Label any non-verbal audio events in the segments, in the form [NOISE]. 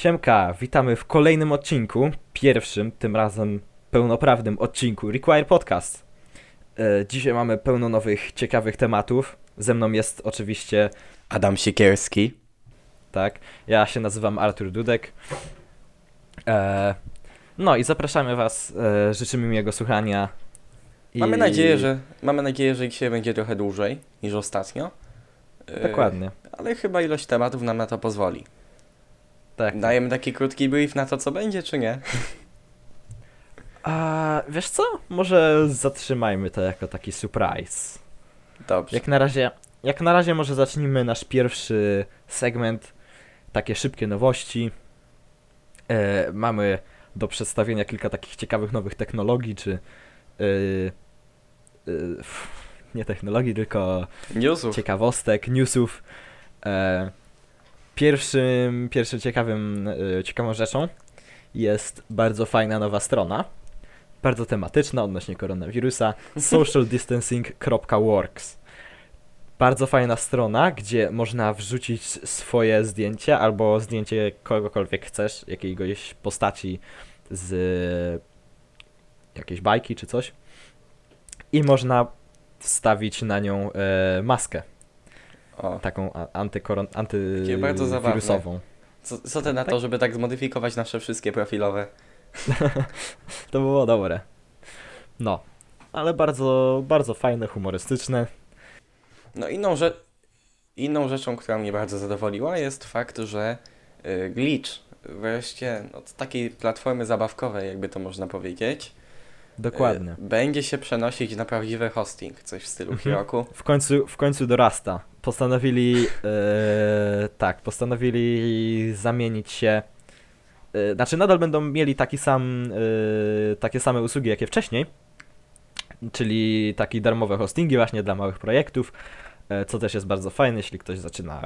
Siemka, witamy w kolejnym odcinku, pierwszym, tym razem pełnoprawnym odcinku Require Podcast. E, dzisiaj mamy pełno nowych, ciekawych tematów. Ze mną jest oczywiście, Adam Siekierski. tak, ja się nazywam Artur Dudek. E, no i zapraszamy Was, e, życzymy miłego słuchania. I... Mamy nadzieję, że mamy nadzieję, że dzisiaj będzie trochę dłużej niż ostatnio. Dokładnie, Ale chyba ilość tematów nam na to pozwoli. Tak. Dajemy taki krótki brief na to, co będzie, czy nie? A wiesz co? Może zatrzymajmy to jako taki surprise. Dobrze. Jak na razie, jak na razie może zacznijmy nasz pierwszy segment, takie szybkie nowości. E, mamy do przedstawienia kilka takich ciekawych nowych technologii, czy e, e, nie technologii, tylko Newsów. ciekawostek, newsów. E, pierwszym, pierwszym ciekawym, e, ciekawą rzeczą jest bardzo fajna nowa strona, bardzo tematyczna odnośnie koronawirusa, [LAUGHS] socialdistancing.works. Bardzo fajna strona, gdzie można wrzucić swoje zdjęcie albo zdjęcie kogokolwiek chcesz, jakiegoś postaci z jakiejś bajki czy coś i można wstawić na nią e, maskę, O, taką antykoron, antywirusową. co, co ty na to, żeby tak zmodyfikować nasze wszystkie profilowe? [LAUGHS] To było dobre. No, ale bardzo, bardzo fajne, humorystyczne. No inną, rze- inną rzeczą, która mnie bardzo zadowoliła jest fakt, że y, Glitch wreszcie od takiej platformy zabawkowej, jakby to można powiedzieć, Dokładnie. y, będzie się przenosić na prawdziwy hosting, coś w stylu Mhm. Heroku. W końcu, w końcu dorasta. Postanowili, e, tak, postanowili zamienić się. E, znaczy, nadal będą mieli taki sam, e, takie same usługi, jakie wcześniej, czyli takie darmowe hostingi właśnie dla małych projektów, co też jest bardzo fajne, jeśli ktoś zaczyna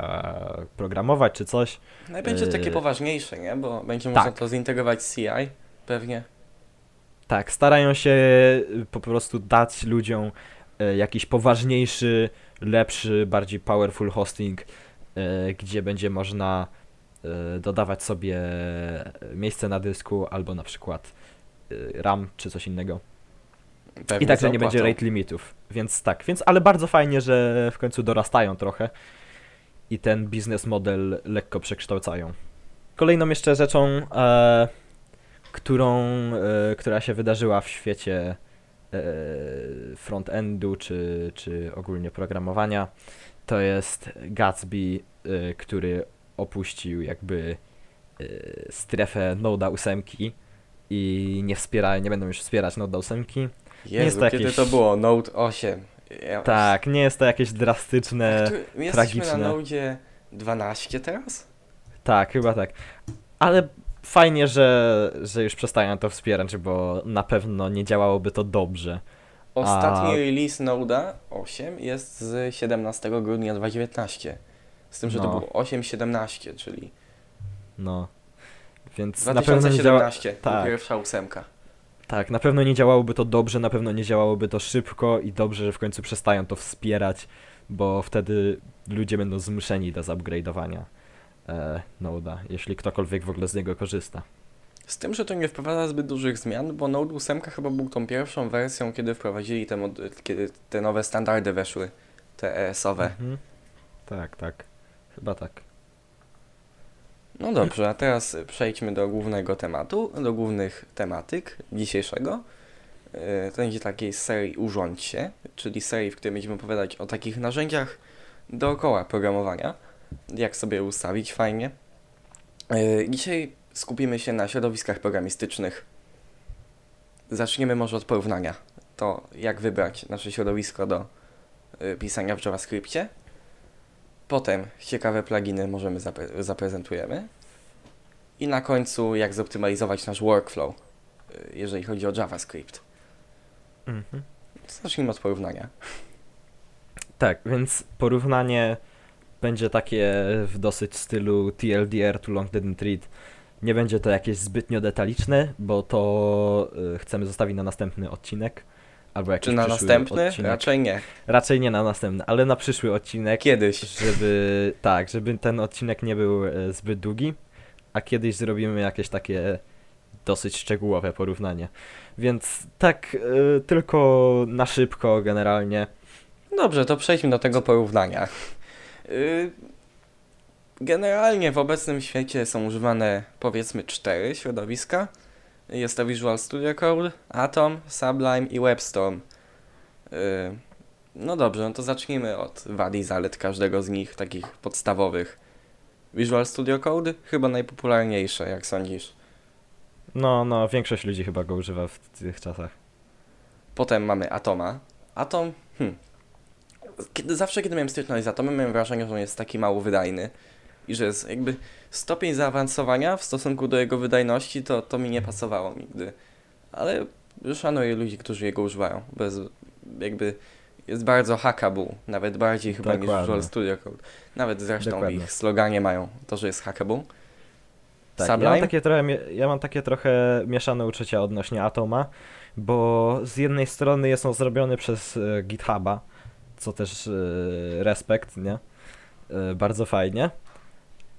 programować czy coś. No i będzie takie poważniejsze, nie? Bo będzie Tak. można to zintegrować z CI, pewnie. Tak, starają się po prostu dać ludziom jakiś poważniejszy, lepszy, bardziej powerful hosting, y, gdzie będzie można y, dodawać sobie miejsce na dysku albo na przykład y, RAM czy coś innego. pewnie I także nie będzie rate limitów. Więc tak, więc ale bardzo fajnie, że w końcu dorastają trochę i ten biznes model lekko przekształcają. Kolejną jeszcze rzeczą, e, którą, e, która się wydarzyła w świecie e, frontendu czy, czy ogólnie programowania, to jest Gatsby, e, który opuścił jakby e, strefę Node'a 8 i nie wspiera, nie będą już wspierać Node'a 8. Jezu, jest to kiedy jakieś- to było? Note 8. Ja... Tak, nie jest to jakieś drastyczne. My tragiczne. jesteśmy na Node 12 teraz? Tak, chyba tak. Ale fajnie, że, że już przestają to wspierać, bo na pewno nie działałoby to dobrze. Ostatni A- release Node'a 8 jest z 17 grudnia 2019. Z tym, że to No. było 8.17, czyli No. Więc na pewno nie działa... 2017 tak. tak. pierwsza ósemka. Tak, na pewno nie działałoby to dobrze, na pewno nie działałoby to szybko i dobrze, że w końcu przestają to wspierać, bo wtedy ludzie będą zmuszeni do zupgrade'owania e, Node'a, jeśli ktokolwiek w ogóle z niego korzysta. Z tym, że to nie wprowadza zbyt dużych zmian, bo Node 8 chyba był tą pierwszą wersją, kiedy wprowadzili te, kiedy te nowe standardy weszły, te ES-owe. Mhm. Tak, tak. Chyba tak. No dobrze, a teraz przejdźmy do głównego tematu, do głównych tematyk dzisiejszego. Yy, To będzie takiej serii Urządź się, czyli serii, w której będziemy opowiadać o takich narzędziach dookoła programowania, jak sobie ustawić fajnie. Yy, Dzisiaj skupimy się na środowiskach programistycznych. Zaczniemy może od porównania. To jak wybrać nasze środowisko do yy, pisania w JavaScriptie. Potem ciekawe pluginy możemy zapre- zaprezentujemy. I na końcu jak zoptymalizować nasz workflow, y, jeżeli chodzi o JavaScript. Mhm. Zacznijmy od porównania. Tak, więc porównanie będzie takie w dosyć stylu TLDR to Long Didn't Read. Nie będzie to jakieś zbytnio detaliczne, bo to y, chcemy zostawić na następny odcinek. Albo jakiś Czy na następny? Odcinek. Raczej nie. Raczej nie na następny, ale na przyszły odcinek. Kiedyś. Żeby, tak, żeby ten odcinek nie był e, zbyt długi. a kiedyś zrobimy jakieś takie dosyć szczegółowe porównanie. Więc tak y, tylko na szybko generalnie. Dobrze, to przejdźmy do tego porównania. Y, Generalnie w obecnym świecie są używane powiedzmy cztery środowiska. Jest to Visual Studio Code, Atom, Sublime i WebStorm. Y, No dobrze, no to zacznijmy od wad i zalet każdego z nich, takich podstawowych. Visual Studio Code chyba najpopularniejsze, jak sądzisz. No, no, większość ludzi chyba go używa w tych czasach. Potem mamy Atoma. Atom, hmm. Kiedy, zawsze kiedy miałem styczność z Atomem, miałem wrażenie, że on jest taki mało wydajny i że jest jakby stopień zaawansowania w stosunku do jego wydajności, to, to mi nie pasowało nigdy. Ale szanuję ludzi, którzy jego używają. Bez, jakby jest bardzo hackable, nawet bardziej chyba niż Dokładnie. Visual Studio Code. Nawet zresztą Dokładnie. ich sloganie mają to, że jest hackable. Tak, ja mam, takie trochę, ja mam takie trochę mieszane uczucia odnośnie Atoma, bo z jednej strony jest on zrobiony przez e, GitHuba, co też e, respekt, nie? E, bardzo fajnie.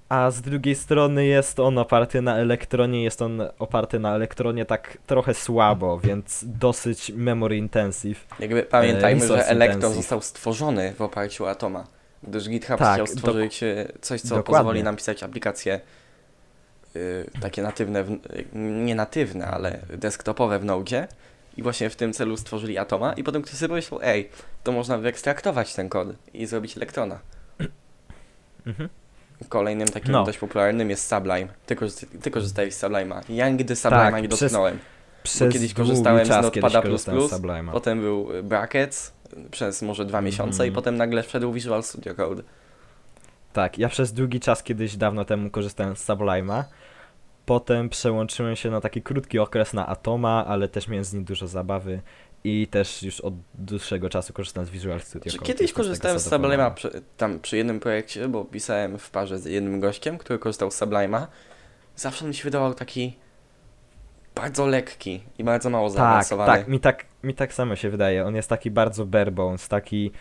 A z drugiej strony jest on oparty na elektronie, jest on oparty na elektronie tak trochę słabo, więc dosyć memory intensive. Jakby pamiętajmy, że resource Electron intensive. został stworzony w oparciu o Atoma, gdyż GitHub Tak, chciał stworzyć e, coś, co dokładnie. pozwoli nam pisać aplikacje takie natywne, w, nie natywne, ale desktopowe w Node i właśnie w tym celu stworzyli Atoma i potem ktoś sobie pomyślał, ej, to można wyekstraktować ten kod i zrobić Electrona. Mhm. Kolejnym takim No. dość popularnym jest Sublime. Ty, korzyst- ty korzystałeś z Sublime'a. Ja nigdy Sublime'a Tak, nie dotknąłem. Przez kiedyś korzystałem z czas Notepada++, kiedyś korzystałem z Sublime'a. Potem był Brackets przez może dwa miesiące i Mhm. potem nagle wszedł Visual Studio Code. Tak, ja przez długi czas kiedyś dawno temu korzystałem z Sublime'a. Potem przełączyłem się na taki krótki okres na Atoma, ale też miałem z nim dużo zabawy i też już od dłuższego czasu korzystam z Visual Studio Czy Code. kiedyś korzystałem z. Sublime'a przy, tam przy jednym projekcie, bo pisałem w parze z jednym gościem, który korzystał z Sublime'a. Zawsze mi się wydawał taki bardzo lekki i bardzo mało Tak, zaawansowany. tak mi, tak, mi tak samo się wydaje. On jest taki bardzo bare bones, taki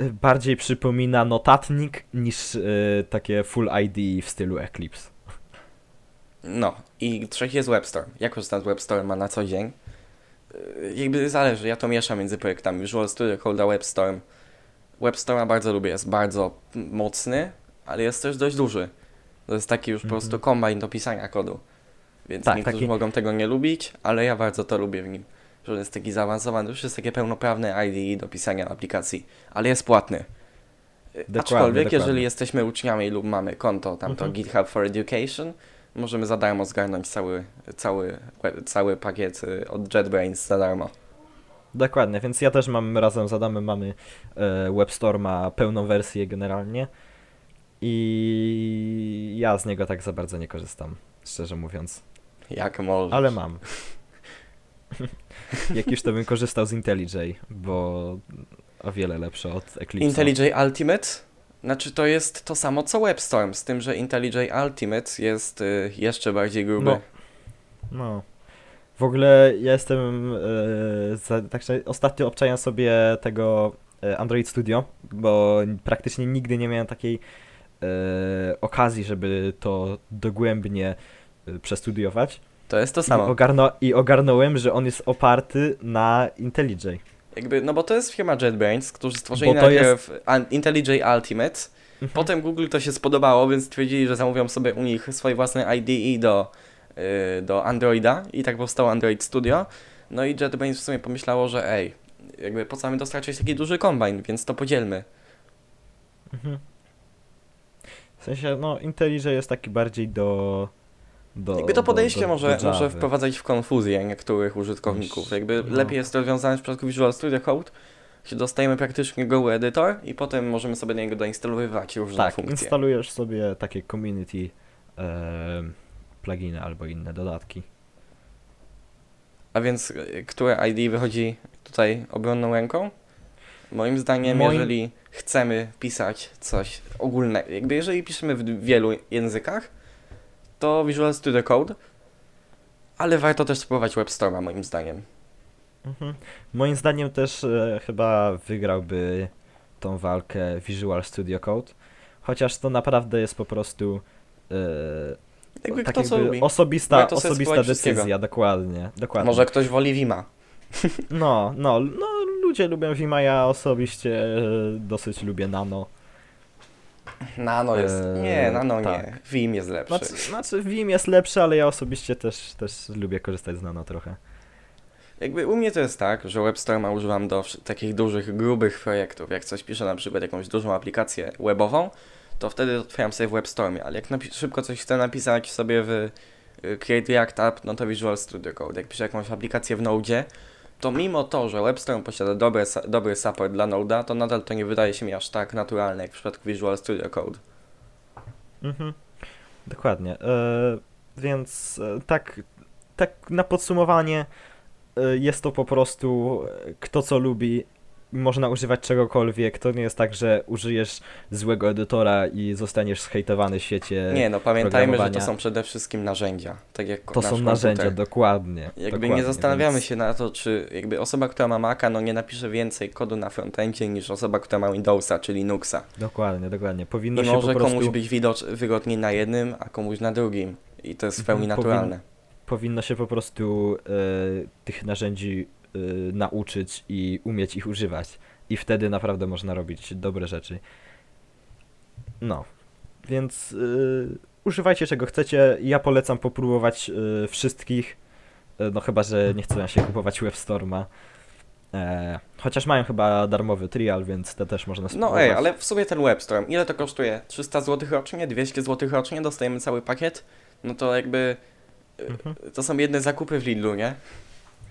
y, bardziej przypomina notatnik niż y, takie full ID w stylu Eclipse. No i trzeci jest WebStorm. Ja korzystam z WebStorma na co dzień. Yy, Jakby zależy, ja to mieszam między projektami Visual Studio Code WebStorm. WebStorma bardzo lubię, jest bardzo mocny, ale jest też dość duży. To jest taki już po Mhm. prostu kombajn do pisania kodu. Więc Tak, niektórzy taki- mogą tego nie lubić, ale ja bardzo to lubię w nim. Że jest taki zaawansowany, już jest takie pełnoprawne IDE do pisania aplikacji, ale jest płatny. Dokładnie, Aczkolwiek, dokładnie. jeżeli jesteśmy uczniami lub mamy konto, tam to Mhm. GitHub for Education, możemy za darmo zgarnąć cały, cały, cały pakiet y, od JetBrains za darmo. Dokładnie, więc ja też mam razem z Adamem mamy e, WebStorma pełną wersję generalnie i ja z niego tak za bardzo nie korzystam, szczerze mówiąc, Jak możesz. ale mam. [LAUGHS] Jak już to bym korzystał z IntelliJ, bo o wiele lepsze od Eclipse. IntelliJ Ultimate, znaczy to jest to samo co WebStorm, z tym, że IntelliJ Ultimate jest y, jeszcze bardziej gruby. No. No. W ogóle ja jestem. E, za, tak, ostatnio obczajam sobie tego e, Android Studio, bo praktycznie nigdy nie miałem takiej e, okazji, żeby to dogłębnie e, przestudiować. To jest to I, samo. ogarno, I ogarnąłem, że on jest oparty na IntelliJ. Jakby, no bo to jest firma JetBrains, którzy stworzyli najpierw An- IntelliJ Ultimate, Mhm. Potem Google to się spodobało, więc stwierdzili, że zamówią sobie u nich swoje własne IDE do, yy, do Androida i tak powstało Android Studio. No i JetBrains w sumie pomyślało, że ej, jakby po co mamy dostarczać taki duży kombajn, więc to podzielmy. Mhm. W sensie, no, IntelliJ jest taki bardziej do. Do Jakby to podejście do, do, może, do może wprowadzać w konfuzję niektórych użytkowników. Jakby no. lepiej jest to rozwiązane w przypadku Visual Studio Code, gdzie dostajemy praktycznie goły edytor i potem możemy sobie do niego doinstalowywać różne Tak, funkcje. instalujesz sobie takie community e, pluginy albo inne dodatki. A więc y, które ID wychodzi tutaj obronną ręką? Moim zdaniem, Moim- jeżeli chcemy pisać coś ogólnego, jakby jeżeli piszemy w wielu językach, to Visual Studio Code, ale warto też spróbować WebStorma moim zdaniem. Mhm. Moim zdaniem też e, chyba wygrałby tą walkę Visual Studio Code, chociaż to naprawdę jest po prostu e, Jakby tak kto jakby osobista, osobista decyzja, dokładnie, dokładnie. Może ktoś woli Vima. No, no, no, ludzie lubią Vima, ja osobiście e, dosyć lubię Nano. Nano jest. Eee, nie, Nano nie. tak. Vim jest lepszy. Znaczy, znaczy Vim jest lepszy, ale ja osobiście też, też lubię korzystać z Nano trochę. Jakby u mnie to jest tak, że WebStorma używam do takich dużych, grubych projektów. Jak coś piszę, na przykład jakąś dużą aplikację webową, to wtedy otwieram sobie w WebStormie. Ale jak szybko coś chcę napisać sobie w y, Create React App, no to Visual Studio Code. Jak piszę jakąś aplikację w Node, to mimo to, że WebStorm posiada dobry, dobry support dla Node'a, to nadal to nie wydaje się mi aż tak naturalne jak w przypadku Visual Studio Code. Mhm. Dokładnie. E, więc e, tak, tak na podsumowanie e, jest to po prostu kto co lubi. Można używać czegokolwiek. To nie jest tak, że użyjesz złego edytora i zostaniesz zhejtowany w świecie. Nie, no pamiętajmy, że to są przede wszystkim narzędzia. Tak jak to są komputer. narzędzia, dokładnie. Jakby dokładnie, nie zastanawiamy więc- się na to, czy jakby osoba, która ma Maca, no nie napisze więcej kodu na frontendzie niż osoba, która ma Windowsa czy Linuxa. Dokładnie, dokładnie. Powinno I się może po prostu, komuś być widocz, wygodniej na jednym, a komuś na drugim. I to jest w pełni Mhm, naturalne. powinno się po prostu e, tych narzędzi e, nauczyć i umieć ich używać. I wtedy naprawdę można robić dobre rzeczy. No, więc e, używajcie czego chcecie. Ja polecam popróbować e, wszystkich. E, no chyba, że nie chcą się kupować WebStorma. E, chociaż mają chyba darmowy trial, więc to też można No spróbować. ej, ale w sumie ten WebStorm, ile to kosztuje? 300 zł rocznie? 200 zł rocznie? Dostajemy cały pakiet? No to jakby y, Mhm. to są jedne zakupy w Lidlu, nie?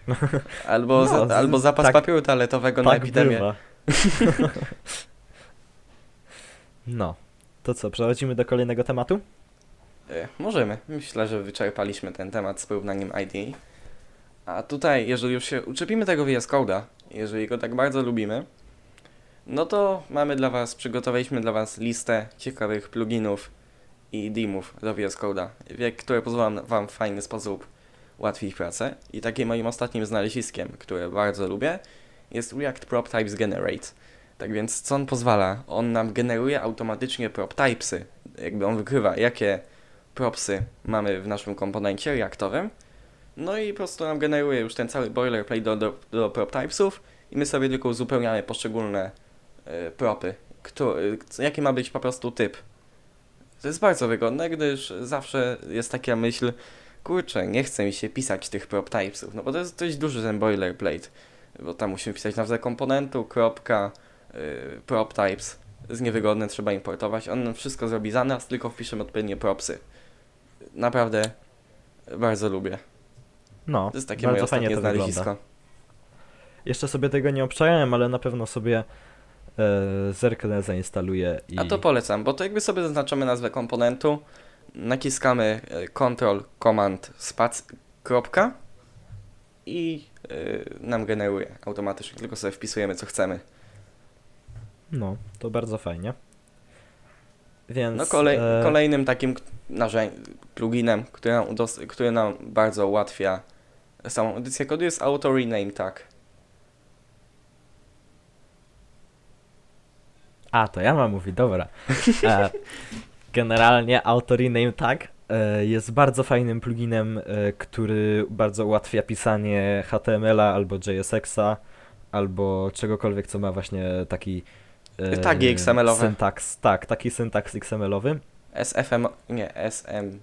[LAUGHS] Albo, No, za, albo zapas tak- papieru toaletowego na tak epidemię. bywa. [LAUGHS] no, to co, przechodzimy do kolejnego tematu? E, Możemy. Myślę, że wyczerpaliśmy ten temat z porównaniem IDE. A tutaj, jeżeli już się uczepimy tego VS Code'a, jeżeli go tak bardzo lubimy, no to mamy dla Was, przygotowaliśmy dla Was listę ciekawych pluginów i dimów do VS Code'a, które pozwolą Wam w fajny sposób ułatwić pracę. I takim moim ostatnim znaleziskiem, które bardzo lubię, jest React Prop Types Generate. Tak więc co on pozwala? On nam generuje automatycznie prop typesy. Jakby on wykrywa, jakie propsy mamy w naszym komponencie reaktowym. No i po prostu nam generuje już ten cały boilerplate do, do, do prop typesów i my sobie tylko uzupełniamy poszczególne y, propy. Kto, y, jaki ma być po prostu typ. To jest bardzo wygodne, gdyż zawsze jest taka myśl, kurczę, nie chce mi się pisać tych prop typesów, no bo to jest dość duży ten boilerplate, bo tam musimy pisać nazwę komponentu, kropka, y, prop types, jest niewygodne, trzeba importować. On wszystko zrobi za nas, tylko wpiszemy odpowiednie propsy. Naprawdę bardzo lubię. No, To jest takie moje bardzo fajnie ostatnie to wygląda. Jeszcze sobie tego nie obczajałem, ale na pewno sobie e, zerknę, zainstaluję i... A to polecam, bo to jakby sobie zaznaczamy nazwę komponentu, naciskamy e, Ctrl, Command, spac, kropka i y, nam generuje automatycznie, tylko sobie wpisujemy co chcemy. No, to bardzo fajnie. Więc... No kolej, e, kolejnym takim pluginem, który nam, który nam bardzo ułatwia samą edycję kodu jest Auto Rename Tag. A, to ja mam mówić, dobra. E, [LAUGHS] generalnie Auto Rename Tag e, jest bardzo fajnym pluginem, e, który bardzo ułatwia pisanie HTML-a albo JSX-a, albo czegokolwiek, co ma właśnie taki... e, Tagi XML-owe. Syntaks, tak, taki syntaks XML-owy. SFM, nie, SM,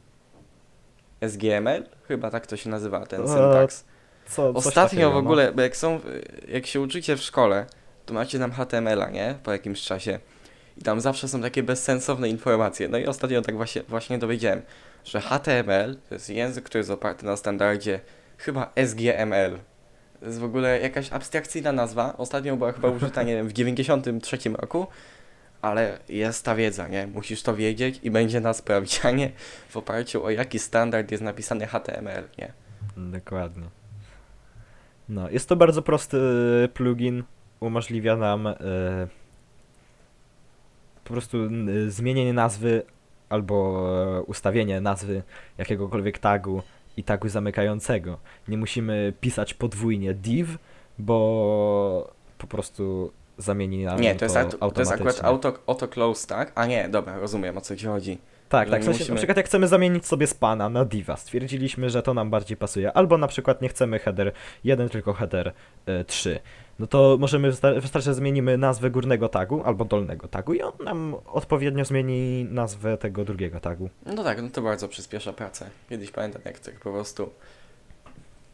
SGML? Chyba tak to się nazywa, ten syntaks. Co, Ostatnio w no. ogóle, bo jak są, jak się uczycie w szkole, to macie tam HTML-a, nie? Po jakimś czasie. I tam zawsze są takie bezsensowne informacje. No i ostatnio tak właśnie, właśnie dowiedziałem, że HTML to jest język, który jest oparty na standardzie chyba SGML. To jest w ogóle jakaś abstrakcyjna nazwa. Ostatnio była chyba użyta, nie wiem, w 93 roku, ale jest ta wiedza, nie? Musisz to wiedzieć i będzie na sprawdzianie w oparciu o jaki standard jest napisany HTML, nie? Dokładnie. No, jest to bardzo prosty e, plugin. Umożliwia nam e, po prostu zmienienie nazwy albo e, ustawienie nazwy jakiegokolwiek tagu i tagu zamykającego. Nie musimy pisać podwójnie div, bo po prostu zamieni nam Nie, to jest, to to jest akurat auto, auto close, tak? A nie, dobra, rozumiem o co ci chodzi. Tak, tak. W sensie, musimy- Na przykład jak chcemy zamienić sobie spana na diva, stwierdziliśmy, że to nam bardziej pasuje. Albo na przykład nie chcemy header 1, tylko header y, 3. No to możemy, wysta- wystarczy, że zmienimy nazwę górnego tagu albo dolnego tagu i on nam odpowiednio zmieni nazwę tego drugiego tagu. No tak, no to bardzo przyspiesza pracę. Kiedyś pamiętam, jak tak po prostu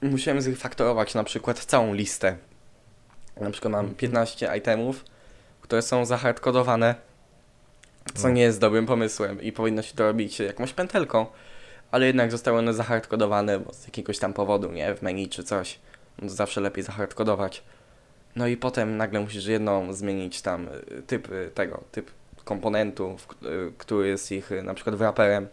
musiałem zrefaktorować na przykład całą listę. Na przykład mam 15 itemów, które są zahardkodowane, co nie jest dobrym pomysłem i powinno się to robić jakąś pętelką, ale jednak zostały one zahardkodowane bo z jakiegoś tam powodu, nie, w menu czy coś. No zawsze lepiej zahardkodować. No i potem nagle musisz jedną zmienić tam y, typ y, tego, typ komponentu, y, który jest ich na przykład wraperem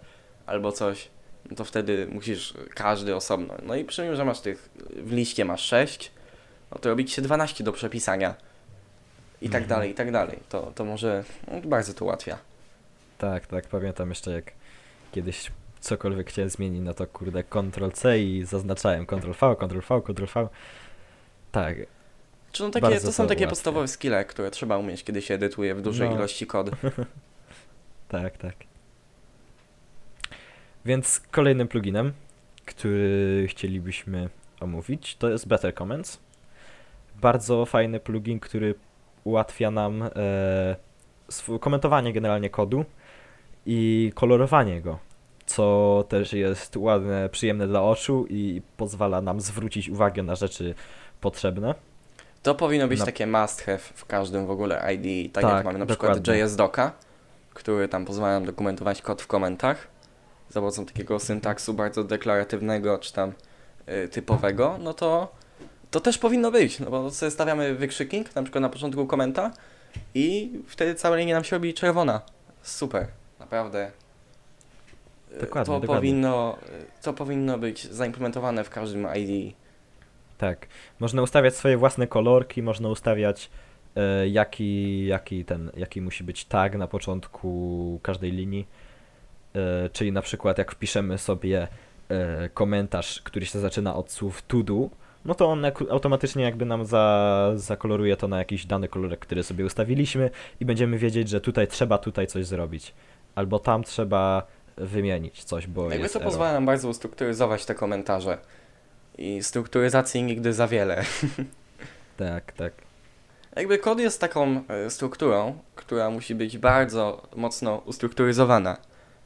albo coś, no to wtedy musisz każdy osobno. No i przy tym, że masz tych, w liście masz 6, no to robić się 12 do przepisania. I tak Mhm. dalej, i tak dalej. To, to może no, bardzo to ułatwia. Tak, tak. Pamiętam jeszcze jak kiedyś cokolwiek chciałem zmienić, no to kurde Ctrl-C i zaznaczałem Ctrl-V, Ctrl-V, Ctrl-V. Tak, Czy no takie, to są to takie ułatwia. podstawowe skille, które trzeba umieć, kiedy się edytuje w dużej No. ilości kod. [LAUGHS] Tak, tak. Więc kolejnym pluginem, który chcielibyśmy omówić, to jest Better Comments. Bardzo fajny plugin, który ułatwia nam e, komentowanie generalnie kodu i kolorowanie go, co też jest ładne, przyjemne dla oczu i pozwala nam zwrócić uwagę na rzeczy potrzebne. To powinno być Na- takie must have w każdym w ogóle ID, tak, Tak, jak mamy na przykład dokładnie. JS Doca, który tam pozwala nam dokumentować kod w komentach za pomocą takiego syntaksu bardzo deklaratywnego czy tam y, typowego, no to to też powinno być, no bo sobie stawiamy wykrzyknik na przykład na początku komenta i wtedy cała linia nam się robi czerwona. Super, naprawdę. Y, Dokładnie, to dokładnie. powinno, y, to powinno być zaimplementowane w każdym ID. Tak. Można ustawiać swoje własne kolorki, można ustawiać e, jaki, jaki ten, jaki musi być tag na początku każdej linii. E, czyli na przykład jak wpiszemy sobie e, komentarz, który się zaczyna od słów to do, no to on automatycznie jakby nam za, zakoloruje to na jakiś dany kolorek, który sobie ustawiliśmy i będziemy wiedzieć, że tutaj trzeba tutaj coś zrobić. Albo tam trzeba wymienić coś, bo Jakby to error. pozwala nam bardzo ustrukturyzować te komentarze. I strukturyzacji nigdy za wiele. [LAUGHS] Tak, tak. Jakby kod jest taką e, strukturą, która musi być bardzo mocno ustrukturyzowana.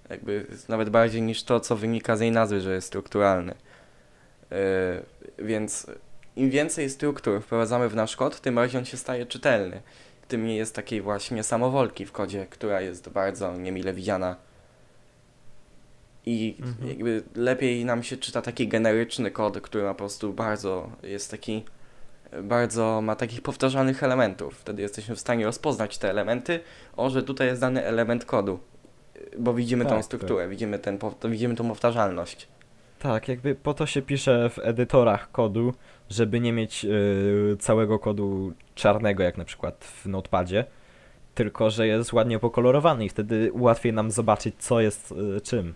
Jakby nawet bardziej niż to, co wynika z jej nazwy, że jest strukturalny. E, Więc im więcej struktur wprowadzamy w nasz kod, tym bardziej on się staje czytelny. Tym mniej jest takiej właśnie samowolki w kodzie, która jest bardzo niemile widziana. I Mhm. jakby lepiej nam się czyta taki generyczny kod, który ma po prostu bardzo jest taki bardzo ma takich powtarzalnych elementów. Wtedy jesteśmy w stanie rozpoznać te elementy, o, że tutaj jest dany element kodu, bo widzimy tą Tak, strukturę, widzimy, ten, widzimy tą powtarzalność. Tak, jakby po to się pisze w edytorach kodu, żeby nie mieć y, całego kodu czarnego, jak na przykład w Notepadzie, tylko że jest ładnie pokolorowany i wtedy łatwiej nam zobaczyć, co jest y, czym.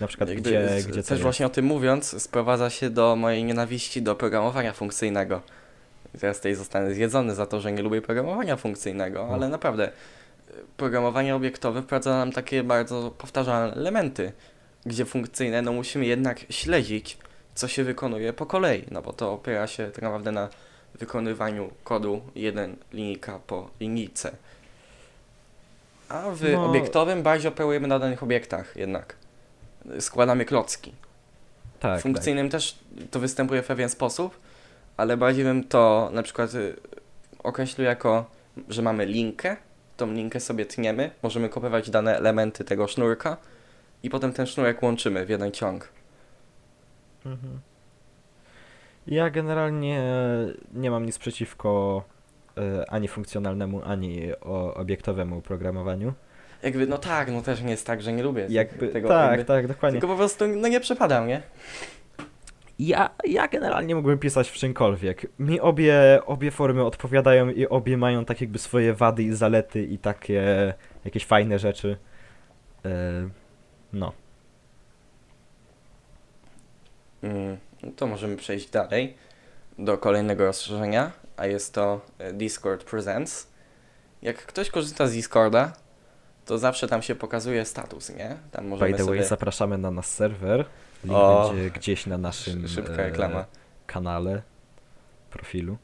Na przykład Jakby gdzie, z- gdzie też właśnie o tym mówiąc, sprowadza się do mojej nienawiści do programowania funkcyjnego. Teraz tutaj zostanę zjedzony za to, że nie lubię programowania funkcyjnego, O. ale naprawdę y, programowanie obiektowe wprowadza nam takie bardzo powtarzalne elementy, gdzie funkcyjne no musimy jednak śledzić, co się wykonuje po kolei, no bo to opiera się tak naprawdę na wykonywaniu kodu jeden linijka po linijce. A w No. obiektowym bardziej operujemy na danych obiektach jednak. Składamy klocki. tak, W funkcyjnym też to występuje w pewien sposób, ale bardziej bym to na przykład y, określił jako, że mamy linkę, tą linkę sobie tniemy, możemy kopiować dane elementy tego sznurka i potem ten sznurek łączymy w jeden ciąg. Mhm. Ja generalnie nie mam nic przeciwko y, ani funkcjonalnemu, ani obiektowemu programowaniu. Jakby, no tak, no też nie jest tak, że nie lubię Jakby, tego. tak, jakby, tak, dokładnie. Tylko po prostu no nie przepadam, nie? Ja, ja generalnie mógłbym pisać w czymkolwiek. Mi obie, obie formy odpowiadają i obie mają tak jakby swoje wady i zalety i takie jakieś fajne rzeczy. E, no. Mm, no to możemy przejść dalej do kolejnego rozszerzenia, a jest to e, Discord Presents. Jak ktoś korzysta z Discorda, to zawsze tam się pokazuje status, nie? Tam By możemy the way, sobie... zapraszamy na nasz serwer. Link O, będzie gdzieś na naszym Szybka e, reklama. kanale, profilu.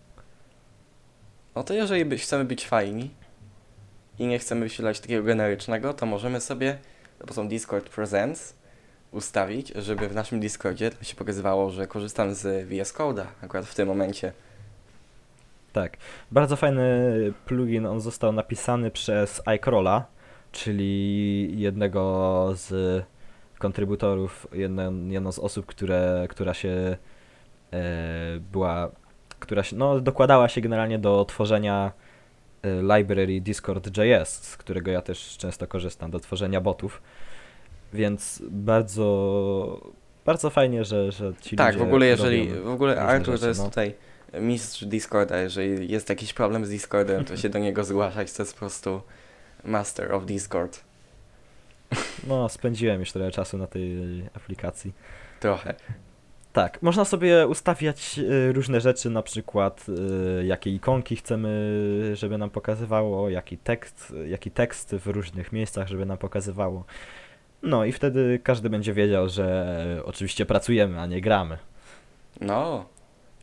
No to jeżeli by, chcemy być fajni i nie chcemy wyświetlać takiego generycznego, to możemy sobie, są Discord Presents, ustawić, żeby w naszym Discordzie się pokazywało, że korzystam z VS Code'a akurat w tym momencie. Tak. Bardzo fajny plugin, on został napisany przez iCrolla, czyli jednego z kontrybutorów, jedno, jedną z osób, które, która się e, była, która się, no, dokładała się generalnie do tworzenia library Discord.js, z którego ja też często korzystam, do tworzenia botów. Więc bardzo, bardzo fajnie, że, że ci tak, ludzie w ogóle jeżeli, w ogóle Artur rzeczy, to jest no. tutaj mistrz Discorda, jeżeli jest jakiś problem z Discordem, to się do niego zgłaszać, to jest po prostu master of Discord. No, spędziłem już trochę czasu na tej aplikacji. Trochę. Tak, można sobie ustawiać y, różne rzeczy, na przykład y, jakie ikonki chcemy, żeby nam pokazywało, jaki tekst, jaki tekst w różnych miejscach, żeby nam pokazywało. No i wtedy każdy będzie wiedział, że oczywiście pracujemy, a nie gramy. No,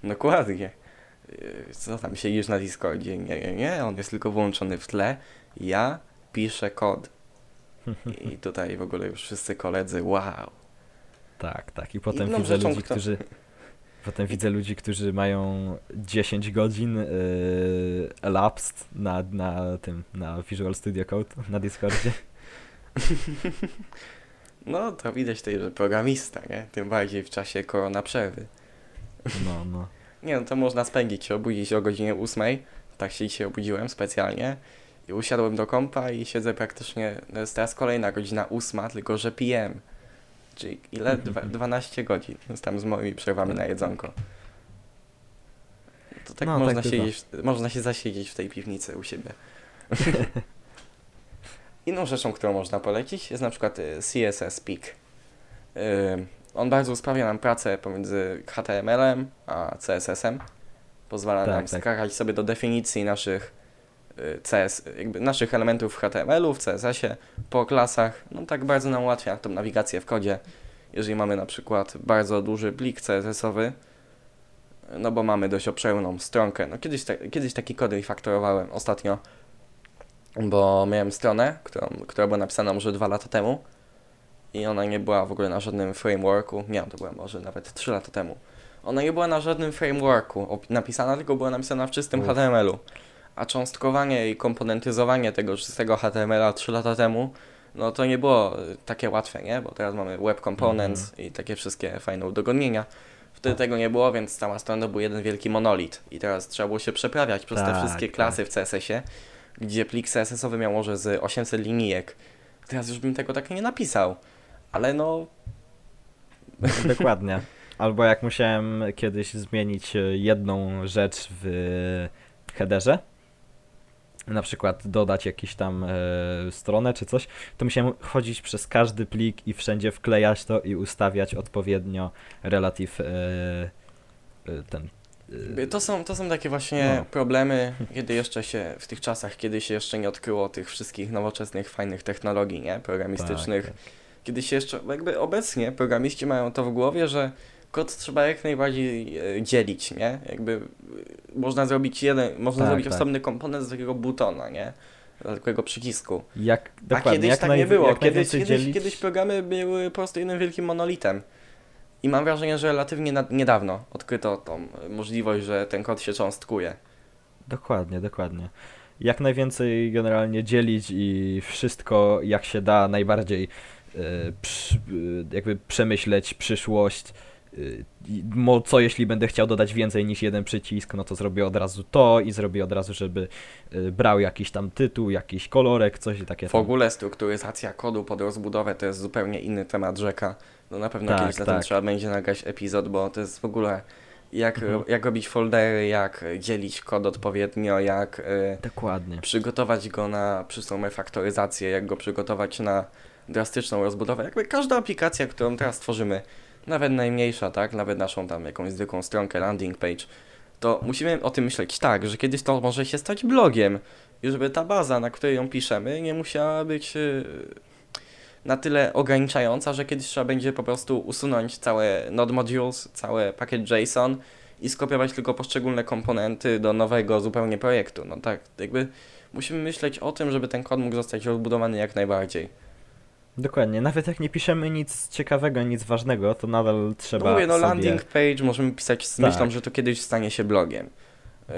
dokładnie. Yy, Co tam siedzisz na Discordzie? Nie, nie, nie, on jest tylko włączony w tle. Ja piszę kod. [LAUGHS] I tutaj w ogóle już wszyscy koledzy, wow. Tak, tak. I potem Inną widzę ludzi, kto- którzy. Potem widzę ludzi, którzy mają 10 godzin y, elapsed na, na tym, na Visual Studio Code na Discordzie. [LAUGHS] No to widać tutaj, że programista, nie? Tym bardziej w czasie korona przerwy. No, no. Nie no, to można spędzić się, obudzić o godzinie 8. Tak się dzisiaj obudziłem specjalnie. I usiadłem do kompa i siedzę praktycznie, to jest teraz kolejna godzina 8, tylko że PM. Czyli ile? [LAUGHS] Dwa, 12 godzin. Jest tam z moimi przerwami na jedzonko. To tak No, można, tak siedzieć, można się zasiedzieć w tej piwnicy u siebie. [LAUGHS] Inną rzeczą, którą można polecić jest na przykład y, CSS Peak. Y, On bardzo usprawia nam pracę pomiędzy HTML-em a CSS-em. Pozwala Tak, nam tak. sobie do definicji naszych CS, jakby naszych elementów w HTML-u, w CSS-ie, po klasach. No tak bardzo nam ułatwia tą nawigację w kodzie. Jeżeli mamy na przykład bardzo duży plik CSS-owy, no bo mamy dość obszerną stronkę. No kiedyś, ta, kiedyś taki kod refaktorowałem ostatnio, bo miałem stronę, którą, która była napisana może dwa lata temu i ona nie była w ogóle na żadnym frameworku. Nie, to była może nawet 3 lata temu. Ona nie była na żadnym frameworku napisana, tylko była napisana w czystym. HTML-u. A cząstkowanie i komponentyzowanie tego czystego HTML-a 3 lata temu, no to nie było y, takie łatwe, nie? Bo teraz mamy web components i takie wszystkie fajne udogodnienia. Wtedy tego nie było, więc cała strona to był jeden wielki monolit. I teraz trzeba było się przeprawiać przez te Tak, wszystkie tak. klasy w CSS-ie, gdzie plik CSS-owy miał może z 800 linijek. Teraz już bym tego tak nie napisał. Ale no, [LAUGHS] Dokładnie. Albo jak musiałem kiedyś zmienić e, jedną rzecz w headerze, na przykład dodać jakąś tam e, stronę czy coś, to musiałem chodzić przez każdy plik i wszędzie wklejać to i ustawiać odpowiednio relative e, e, ten. to są, to są takie właśnie No. problemy, kiedy jeszcze się, w tych czasach, kiedy się jeszcze nie odkryło tych wszystkich nowoczesnych, fajnych technologii, nie? Programistycznych. tak, tak. Kiedy się jeszcze, jakby obecnie programiści mają to w głowie, że kod trzeba jak najbardziej e, dzielić, nie? Jakby e, można zrobić jeden, można Tak, zrobić tak. osobny komponent z takiego butona, nie? Z takiego przycisku. Jak, A kiedyś jak tak naj- nie było. Kiedyś, kiedyś, dzielić- kiedyś programy były po prostu jednym wielkim monolitem. I mam wrażenie, że relatywnie na, niedawno odkryto tą e, możliwość, że ten kod się cząstkuje. Dokładnie, dokładnie. Jak najwięcej generalnie dzielić i wszystko jak się da najbardziej jakby przemyśleć przyszłość. Mo- Co jeśli będę chciał dodać więcej niż jeden przycisk, no to zrobię od razu to i zrobię od razu, żeby e, brał jakiś tam tytuł, jakiś kolorek, coś takie W tam. ogóle strukturyzacja kodu pod rozbudowę to jest zupełnie inny temat rzeka. No na pewno Tak, kiedyś na tym tak. trzeba będzie nagrać epizod, bo to jest w ogóle jak, Mhm. jak robić foldery, jak dzielić kod odpowiednio, jak y, Dokładnie. przygotować go na przystą refaktoryzację, jak go przygotować na drastyczną rozbudowę. Jakby każda aplikacja, którą teraz tworzymy, nawet najmniejsza, tak, nawet naszą tam jakąś zwykłą stronkę, landing page, to musimy o tym myśleć tak, że kiedyś to może się stać blogiem i żeby ta baza, na której ją piszemy, nie musiała być yy, na tyle ograniczająca, że kiedyś trzeba będzie po prostu usunąć całe node modules, całe package JSON i skopiować tylko poszczególne komponenty do nowego zupełnie projektu. No tak, jakby musimy myśleć o tym, żeby ten kod mógł zostać rozbudowany jak najbardziej. Dokładnie, nawet jak nie piszemy nic ciekawego, nic ważnego, to nadal trzeba No mówię, no sobie... landing page możemy pisać Tak. myślą, że to kiedyś stanie się blogiem. Yy,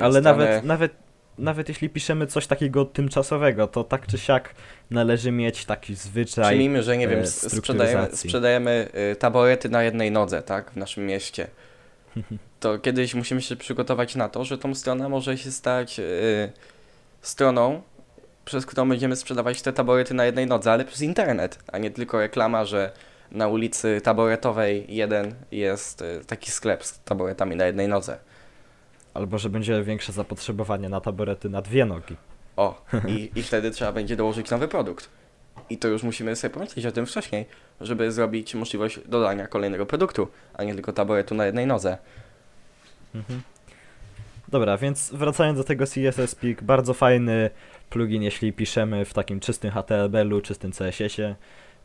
Ale stronę- nawet, nawet, nawet jeśli piszemy coś takiego tymczasowego, to tak czy siak należy mieć taki zwyczaj. Przyjmijmy, że nie e, wiem, s- sprzedajemy, sprzedajemy y, taborety na jednej nodze, tak, w naszym mieście. [LAUGHS] To kiedyś musimy się przygotować na to, że tą strona może się stać y, stroną, przez którą będziemy sprzedawać te taborety na jednej nodze, ale przez internet, a nie tylko reklama, że na ulicy taboretowej jeden jest y, taki sklep z taboretami na jednej nodze. Albo że będzie większe zapotrzebowanie na taborety na dwie nogi. O, i, i wtedy trzeba będzie dołożyć nowy produkt. I to już musimy sobie pomyśleć o tym wcześniej, żeby zrobić możliwość dodania kolejnego produktu, a nie tylko taboretu na jednej nodze. Mhm. Dobra, więc wracając do tego CSS Peak, bardzo fajny plugin, jeśli piszemy w takim czystym HTML-u, czystym CSS-ie.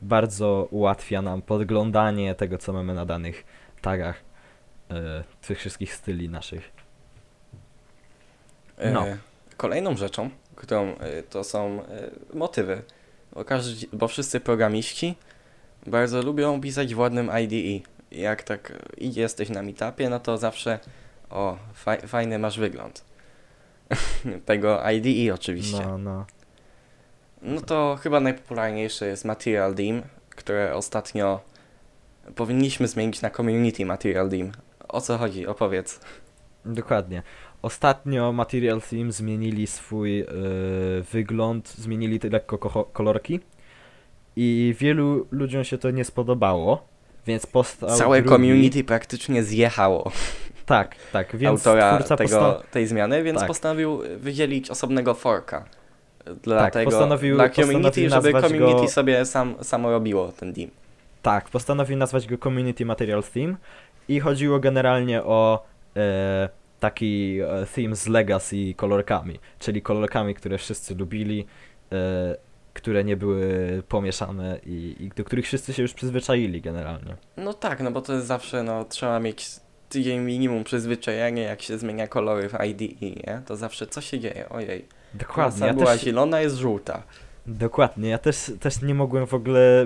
Bardzo ułatwia nam podglądanie tego, co mamy na danych tagach, e, tych wszystkich styli naszych. E, No. Kolejną rzeczą, którą e, to są motywy, bo, każdy, bo wszyscy programiści bardzo lubią pisać w ładnym IDE. Jak tak jesteś na meetupie, no to zawsze o, faj, fajny masz wygląd. [LAUGHS] Tego IDE oczywiście. No, no. No to chyba najpopularniejsze jest Material Theme, które ostatnio powinniśmy zmienić na Community Material Theme. O co chodzi? Opowiedz. Dokładnie. Ostatnio Material Theme zmienili swój e, wygląd, zmienili te lekko kocho- kolorki i wielu ludziom się to nie spodobało, więc powstał Całe drugi- community praktycznie zjechało Tak, tak, więc autora twórca tego, posta- tej zmiany, więc Tak. postanowił wydzielić osobnego forka. Dlatego postanowił- dla community, postanowił żeby community go- sobie sam, samo robiło ten theme. Tak, postanowił nazwać go Community Material Theme i chodziło generalnie o e, taki e, theme z legacy kolorkami, czyli kolorkami, które wszyscy lubili, e, które nie były pomieszane i, i do których wszyscy się już przyzwyczaili generalnie. No tak, no bo to jest zawsze, no trzeba mieć tydzień minimum przyzwyczajenia, jak się zmienia kolory w IDE, nie? To zawsze co się dzieje? Ojej. Dokładnie, Klasa ja była też, zielona, jest żółta. dokładnie, ja też, też nie mogłem w ogóle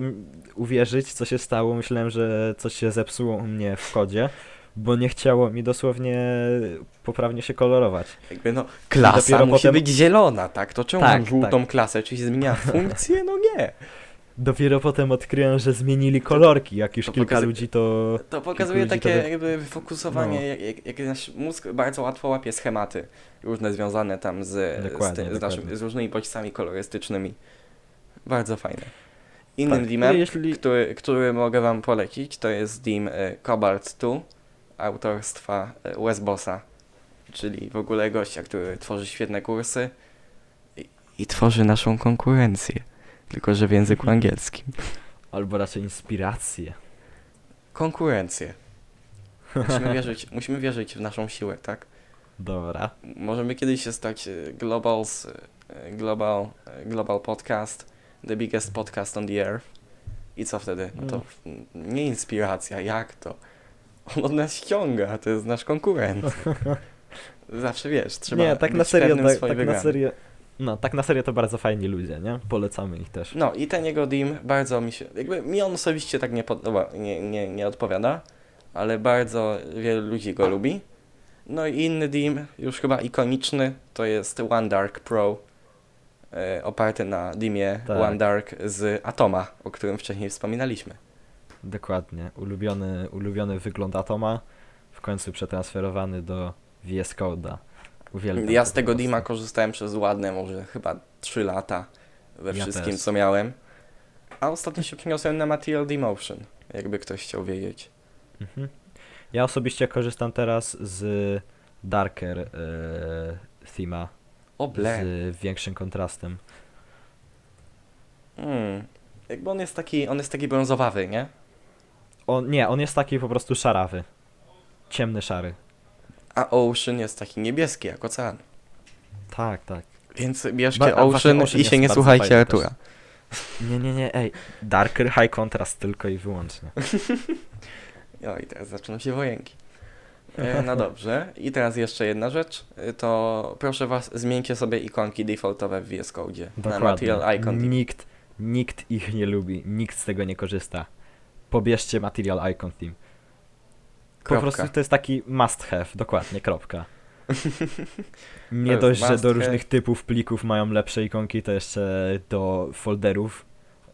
uwierzyć, co się stało. Myślałem, że coś się zepsuło u mnie w kodzie, bo nie chciało mi dosłownie poprawnie się kolorować. Jakby no, klasa musi potem- być zielona, tak? To czemu Tak, żółtą klasę? Czy się zmienia [LAUGHS] funkcję? No nie. Dopiero potem odkryłem, że zmienili kolorki, jak już to kilka pokazuje- ludzi to... To pokazuje to takie wy- jakby wyfokusowanie, No. jak, jak, jak nasz mózg bardzo łatwo łapie schematy różne związane tam z, z, tym, z, naszym, z różnymi bodźcami kolorystycznymi. Bardzo fajne. Innym Tak, dimem, jeśli- który, który mogę wam polecić, to jest dim e, Cobalt 2 autorstwa e, Wes Bossa, czyli w ogóle gościa, który tworzy świetne kursy i, i tworzy naszą konkurencję, tylko że w języku angielskim. Albo raczej inspiracje. Konkurencję. [LAUGHS] Musimy wierzyć, musimy wierzyć w naszą siłę, tak? Dobra. Możemy kiedyś się stać e, Globals, e, global, e, global Podcast, the biggest podcast on the earth. I co wtedy? No to Mm. nie inspiracja, jak to? On od nas ściąga, to jest nasz konkurent. [LAUGHS] Zawsze wiesz, trzeba nie, tak być na serio, tak, tak na serio... No, tak na serio to bardzo fajni ludzie, nie? Polecamy ich też. No i ten jego dim bardzo mi się, jakby mi on osobiście tak nie podoba, nie, nie, nie odpowiada, ale bardzo wielu ludzi go lubi. No i inny dim, już chyba ikoniczny, to jest One Dark Pro, e, oparty na dimie Tak. One Dark z Atoma, o którym wcześniej wspominaliśmy. Dokładnie. Ulubiony, ulubiony wygląd Atoma, w końcu przetransferowany do VS Code'a. Uwielbiam Ja z tego dima korzystałem przez ładne, może chyba 3 lata we Ja wszystkim, też. co miałem. A ostatnio się przeniosłem na Material Demotion, jakby ktoś chciał wiedzieć. Mhm. Ja osobiście korzystam teraz z Darker e, thema, O ble. z większym kontrastem. Hmm. Jakby on jest taki, on jest taki brązowawy, nie? On, nie, on jest taki po prostu szarawy. Ciemny szary. A Ocean jest taki niebieski jak ocean. Tak, tak. Więc bierzcie Ba- Ocean, Ocean i się nie słuchajcie Artura. Nie, nie, nie, ej. Darker High Contrast tylko i wyłącznie. [LAUGHS] O, i teraz zaczną się wojenki. E, No dobrze. I teraz jeszcze jedna rzecz. E, To proszę was, zmieńcie sobie ikonki defaultowe w VS Code na. Material Icon. Team. Nikt, nikt ich nie lubi, nikt z tego nie korzysta. Pobierzcie Material Icon Theme. Po Kropka. prostu to jest taki must have, dokładnie, kropka. [LAUGHS] Nie dość, że do have. różnych typów plików mają lepsze ikonki, to jeszcze do folderów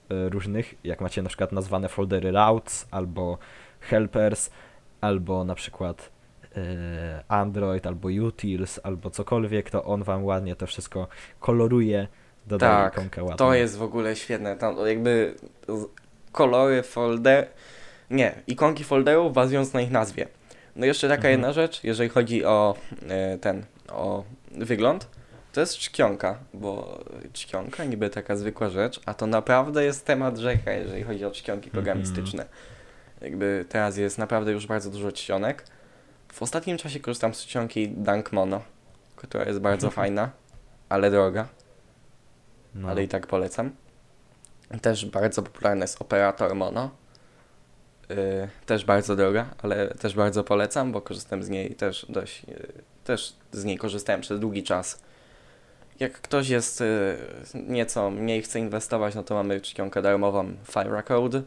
e, różnych, jak macie na przykład nazwane foldery routes, albo helpers, albo na przykład e, Android, albo utils, albo cokolwiek, to on wam ładnie to wszystko koloruje, dodaje Tak, ikonkę ładnie. To jest w ogóle świetne. Tam jakby kolory folder... Nie, ikonki folderów bazując na ich nazwie. No jeszcze taka Mhm. jedna rzecz, jeżeli chodzi o e, ten, o wygląd, to jest czcionka, bo czcionka niby taka zwykła rzecz, a to naprawdę jest temat rzeka, jeżeli chodzi o czcionki programistyczne. Jakby teraz jest naprawdę już bardzo dużo czcionek. W ostatnim czasie korzystam z czcionki Dunk Mono, która jest bardzo [LAUGHS] fajna, ale droga No. ale i tak polecam. Też bardzo popularny jest operator Mono. Yy, też bardzo droga, ale też bardzo polecam, bo korzystam z niej też dość. Yy, też z niej korzystałem przez długi czas. Jak ktoś jest yy, nieco mniej chce inwestować, no to mamy czcionkę darmową Fira Code.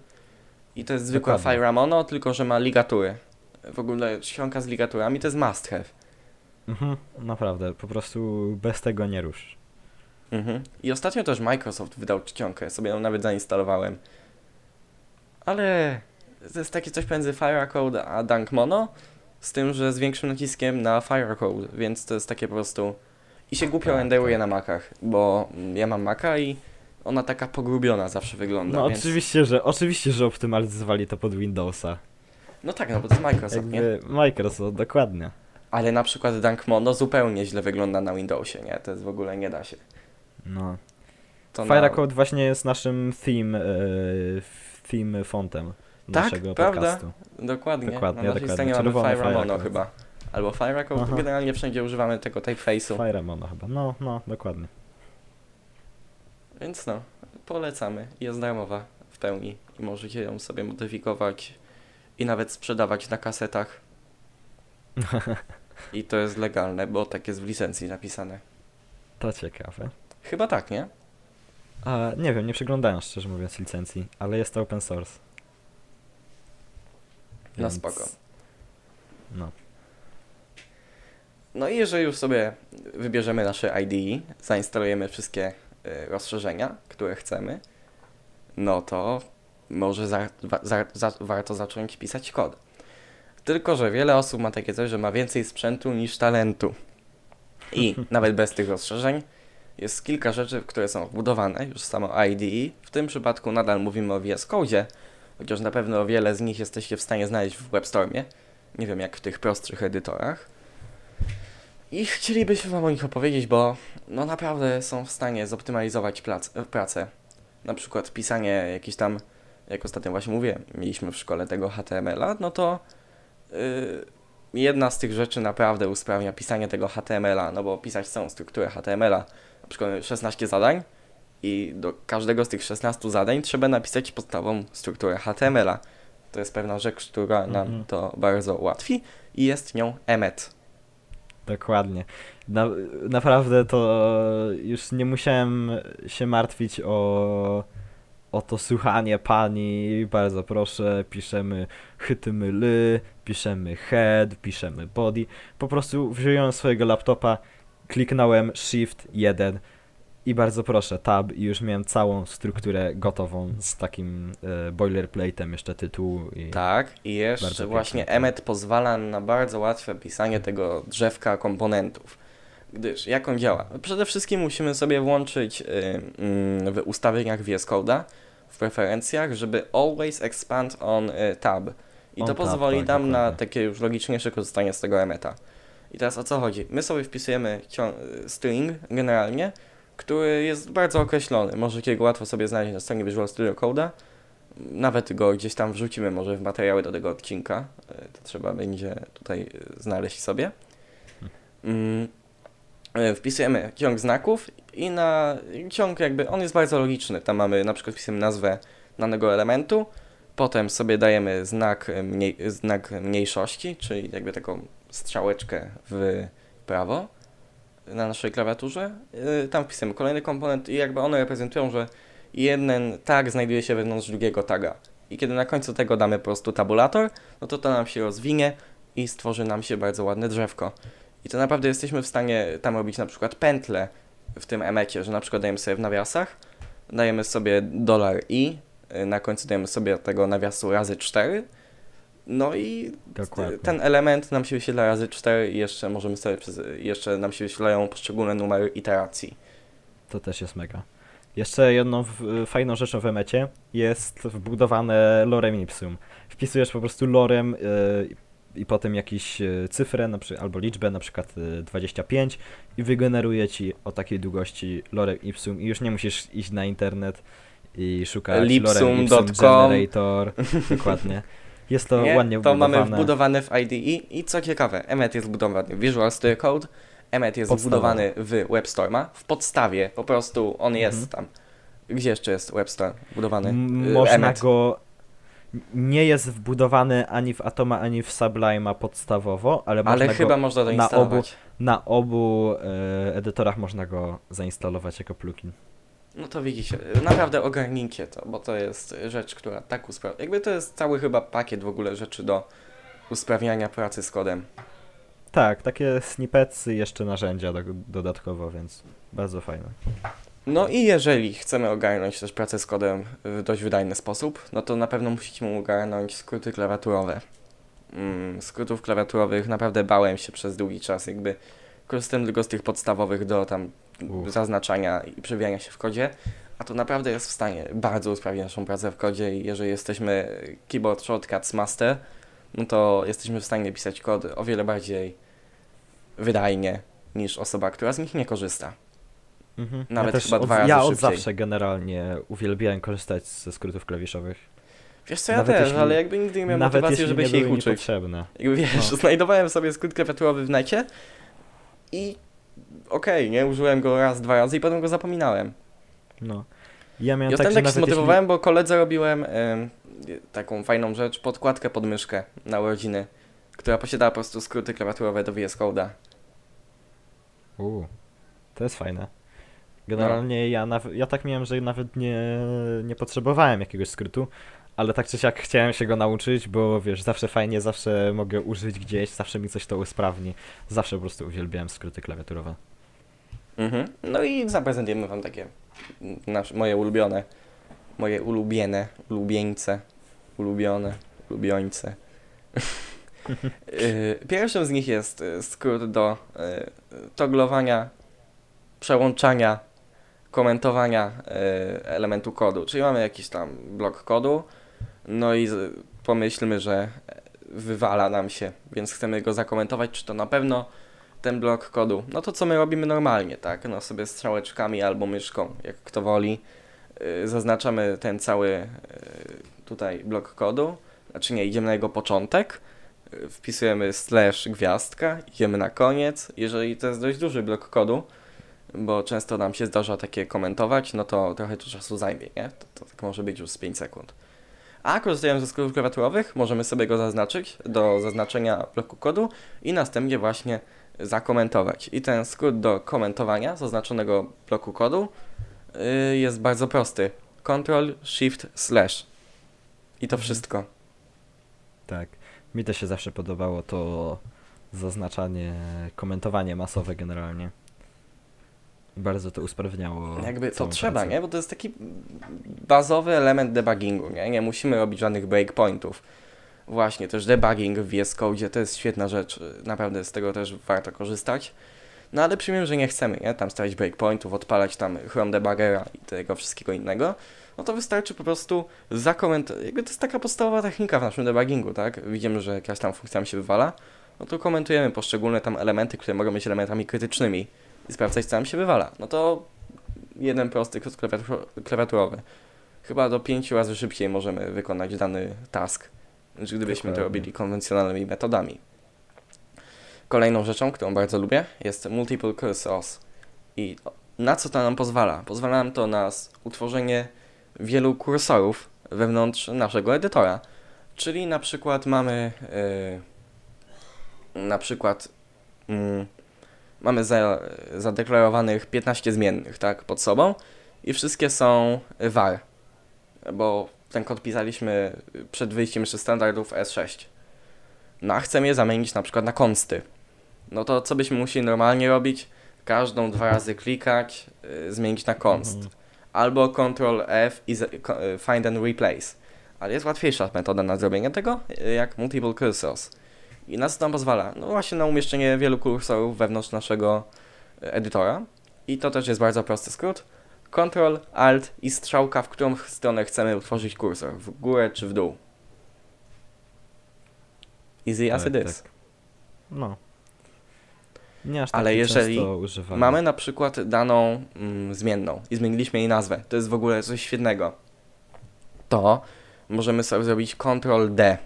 I to jest zwykła Dokładnie. Fira Mono, tylko że ma ligatury. W ogóle czcionka z ligaturami to jest must have. Mhm, naprawdę, po prostu bez tego nie rusz. Mhm. I ostatnio też Microsoft wydał czcionkę, sobie ją nawet zainstalowałem. Ale to jest takie coś pomiędzy Firecode a Dunk Mono, z tym, że z większym naciskiem na Firecode, więc to jest takie po prostu... I się głupio Tak, renderuje tak. na Macach, bo ja mam Maca i ona taka pogrubiona zawsze wygląda, No więc... oczywiście, że oczywiście, że optymalizowali to pod Windowsa. No tak, no bo to jest Microsoft, nie? Jakby Microsoft, dokładnie. Ale na przykład Dunk Mono zupełnie źle wygląda na Windowsie, nie? To jest w ogóle nie da się. No. To na- Firecode właśnie jest naszym theme, e, theme fontem Tak, naszego prawda? podcastu. Dokładnie. Dokładnie, na naszej dokładnie. stronie mamy Fire Mono chyba. Albo Firecode. Aha. Generalnie wszędzie używamy tego typeface'u. Firemono chyba. No, no, dokładnie. Więc no, polecamy. Jest darmowa w pełni i możecie ją sobie modyfikować i nawet sprzedawać na kasetach. [LAUGHS] I to jest legalne, bo tak jest w licencji napisane. To ciekawe. Chyba tak, nie? A, nie wiem, nie przeglądałem szczerze mówiąc licencji, ale jest to open source. Więc- spoko. No. No i jeżeli już sobie wybierzemy nasze IDE, zainstalujemy wszystkie y, rozszerzenia, które chcemy, no to może za, za, za, warto zacząć pisać kod. Tylko, że wiele osób ma takie coś, że ma więcej sprzętu niż talentu. I [LAUGHS] nawet bez tych rozszerzeń jest kilka rzeczy, które są wbudowane już samo IDE. W tym przypadku nadal mówimy o VS Code, chociaż na pewno wiele z nich jesteście w stanie znaleźć w WebStormie. Nie wiem jak w tych prostszych edytorach. I chcielibyśmy Wam o nich opowiedzieć, bo no naprawdę są w stanie zoptymalizować plac, e, pracę. Na przykład pisanie jakiś tam, jak ostatnio właśnie mówię, mieliśmy w szkole tego HTML-a, no to yy, jedna z tych rzeczy naprawdę usprawnia pisanie tego HTML-a, no bo pisać całą strukturę HTML-a, na przykład 16 zadań i do każdego z tych 16 zadań trzeba napisać podstawową strukturę HTML-a. To jest pewna rzecz, która nam Mhm. to bardzo ułatwi i jest nią Emmet. Dokładnie. Na, naprawdę to już nie musiałem się martwić o, o to słuchanie pani. Bardzo proszę, piszemy HTML, piszemy head, piszemy body. Po prostu wziąłem swojego laptopa, kliknąłem Shift 1 i bardzo proszę, tab i już miałem całą strukturę gotową z takim e, boilerplate'em jeszcze tytułu. I... Tak, i jeszcze właśnie. Emmet pozwala na bardzo łatwe pisanie tego drzewka komponentów. Gdyż jak on działa? Przede wszystkim musimy sobie włączyć y, mm, w ustawieniach VS Code'a, w preferencjach, żeby always expand on y, tab. I On to tab, pozwoli tak, nam na dokładnie. takie już logiczniejsze korzystanie z tego Emmeta. I teraz o co chodzi? My sobie wpisujemy cią- string generalnie, który jest bardzo określony. Możecie go łatwo sobie znaleźć na stronie Visual Studio Code'a. Nawet go gdzieś tam wrzucimy może w materiały do tego odcinka. E, To trzeba będzie tutaj e, znaleźć sobie. mm, e, wpisujemy ciąg znaków i na ciąg jakby, on jest bardzo logiczny. Tam mamy, na przykład wpisujemy nazwę danego elementu, potem sobie dajemy znak, mniej, znak mniejszości, czyli jakby taką strzałeczkę w prawo na naszej klawiaturze. Yy, Tam wpisujemy kolejny komponent i jakby one reprezentują, że jeden tag znajduje się wewnątrz drugiego taga. I kiedy na końcu tego damy po prostu tabulator, no to to nam się rozwinie i stworzy nam się bardzo ładne drzewko. I to naprawdę jesteśmy w stanie tam robić na przykład pętle w tym emecie, że na przykład dajemy sobie w nawiasach, dajemy sobie dolar i, y, na końcu dajemy sobie tego nawiasu razy 4, no i Dokładnie. ten element nam się wyświetla razy 4 i jeszcze możemy sobie, przez, jeszcze nam się wyświetlają poszczególne numery iteracji. To też jest mega. Jeszcze jedną w, fajną rzeczą w emecie jest wbudowane lorem ipsum. Wpisujesz po prostu lorem y, i potem jakąś y, cyfrę na przy, albo liczbę, na przykład y, 25 i wygeneruje ci o takiej długości lorem ipsum i już nie musisz iść na internet i szukać lorem ipsum generator. Dokładnie. [LAUGHS] Jest to Nie? ładnie to wbudowane. mamy wbudowane w IDE i co ciekawe, Emmet jest wbudowany w Visual Studio Code, Emmet jest Podstawowo. wbudowany w WebStorma, w podstawie, po prostu on jest Mhm. tam. Gdzie jeszcze jest WebStorm wbudowany? Y, Można Emmet. go. Nie jest wbudowany ani w Atoma, ani w Sublime'a podstawowo, ale, Ale można chyba go można na doinstalować. na obu e, edytorach można go zainstalować jako plugin. No to widzicie, naprawdę ogarnijcie to, bo to jest rzecz, która tak usprawia. Jakby to jest cały chyba pakiet w ogóle rzeczy do usprawniania pracy z kodem. Tak, takie snippetsy, jeszcze narzędzia do, dodatkowo, więc bardzo fajne. No i jeżeli chcemy ogarnąć też pracę z kodem w dość wydajny sposób, no to na pewno musicie ogarnąć skróty klawiaturowe. Mm, skrótów klawiaturowych naprawdę bałem się przez długi czas, jakby korzystałem tylko z tych podstawowych do tam Uff. zaznaczania i przewijania się w kodzie, a to naprawdę jest w stanie bardzo usprawnić naszą pracę w kodzie i jeżeli jesteśmy keyboard shortcuts master, no to jesteśmy w stanie pisać kod o wiele bardziej wydajnie niż osoba, która z nich nie korzysta. Mhm. Nawet ja chyba od, dwa razy Ja od szybciej. zawsze generalnie uwielbiałem korzystać ze skrótów klawiszowych. Wiesz co, ja Nawet też, jeśli- ale jakby nigdy nie miałem motywacji, żeby nie się ich uczyć. Jakby wiesz, No. [LAUGHS] znajdowałem sobie skrót klawiaturowy w necie i okej, nie, użyłem go raz, dwa razy i potem go zapominałem. No. Ja miałem I tak, tak się zmotywowałem, bo koledze robiłem em, taką fajną rzecz, podkładkę pod myszkę na urodziny, która posiadała po prostu skróty klawiaturowe do VS Code'a. jeśli... Uu, to jest fajne. Generalnie ja, naw- ja tak miałem, że nawet nie, nie potrzebowałem jakiegoś skrótu, ale tak czy siak chciałem się go nauczyć, bo wiesz, zawsze fajnie, zawsze mogę użyć gdzieś, zawsze mi coś to usprawni. Zawsze po prostu uwielbiałem skróty klawiaturowe. Mhm. No i zaprezentujemy wam takie nasze, moje ulubione, moje ulubione, ulubieńce, ulubione, ulubiońce. [LAUGHS] Y, Pierwszym z nich jest y, skrót do y, toglowania, przełączania, komentowania elementu kodu. Czyli mamy jakiś tam blok kodu, no i pomyślmy, że wywala nam się, więc chcemy go zakomentować, czy to na pewno ten blok kodu. No to co my robimy normalnie, tak? No sobie strzałeczkami albo myszką, jak kto woli. Yy, zaznaczamy ten cały yy, tutaj blok kodu. Znaczy nie, idziemy na jego początek. Yy, wpisujemy slash gwiazdka, idziemy na koniec. Jeżeli to jest dość duży blok kodu, bo często nam się zdarza takie komentować, no to trochę to czasu zajmie, nie? To, to tak może być już z 5 sekund. A korzystając ze skrótów klawiaturowych, możemy sobie go zaznaczyć do zaznaczenia bloku kodu i następnie właśnie zakomentować. I ten skrót do komentowania zaznaczonego bloku kodu y, jest bardzo prosty. Ctrl, Shift, Slash. I to Mhm. wszystko. Tak. Mi też się zawsze podobało to zaznaczanie, komentowanie masowe generalnie. Bardzo to usprawniało. Jakby to trzeba, pracę. nie? Bo to jest taki bazowy element debuggingu, nie? Nie musimy robić żadnych breakpointów. Właśnie, też debugging w VS Code to jest świetna rzecz. Naprawdę z tego też warto korzystać. No ale przyjmijmy, że nie chcemy, nie? Tam stawiać breakpointów, odpalać tam Chrome Debuggera i tego wszystkiego innego. No to wystarczy po prostu zakomentować. Jakby to jest taka podstawowa technika w naszym debuggingu, tak? Widzimy, że jakaś tam funkcja nam się wywala. No to komentujemy poszczególne tam elementy, które mogą być elementami krytycznymi i sprawdzać, co nam się wywala. No to jeden prosty kod klawiatur- klawiaturowy. Chyba do pięciu razy szybciej możemy wykonać dany task, niż gdybyśmy to Dokładnie. robili konwencjonalnymi metodami. Kolejną rzeczą, którą bardzo lubię, jest Multiple Cursors. I na co to nam pozwala? Pozwala nam to na utworzenie wielu kursorów wewnątrz naszego edytora. Czyli na przykład mamy yy, na przykład yy, mamy za, zadeklarowanych 15 zmiennych tak, pod sobą i wszystkie są var, bo ten kod pisaliśmy przed wyjściem jeszcze standardów S6. No a chcemy je zamienić na przykład na konsty. No to co byśmy musieli normalnie robić? Każdą dwa razy klikać, yy, zmienić na konst. Mhm. Albo Ctrl F i y, find and replace. Ale jest łatwiejsza metoda na zrobienie tego, y, jak multiple cursors. I na co to nam pozwala? No właśnie na umieszczenie wielu kursorów wewnątrz naszego y, edytora. I to też jest bardzo prosty skrót. Ctrl, Alt i strzałka, w którą stronę chcemy utworzyć kursor. W górę czy w dół. Easy as tak, it is. Tak. No. Nie aż Ale jeżeli mamy na przykład daną mm, zmienną i zmieniliśmy jej nazwę, to jest w ogóle coś świetnego, to możemy sobie zrobić Ctrl D,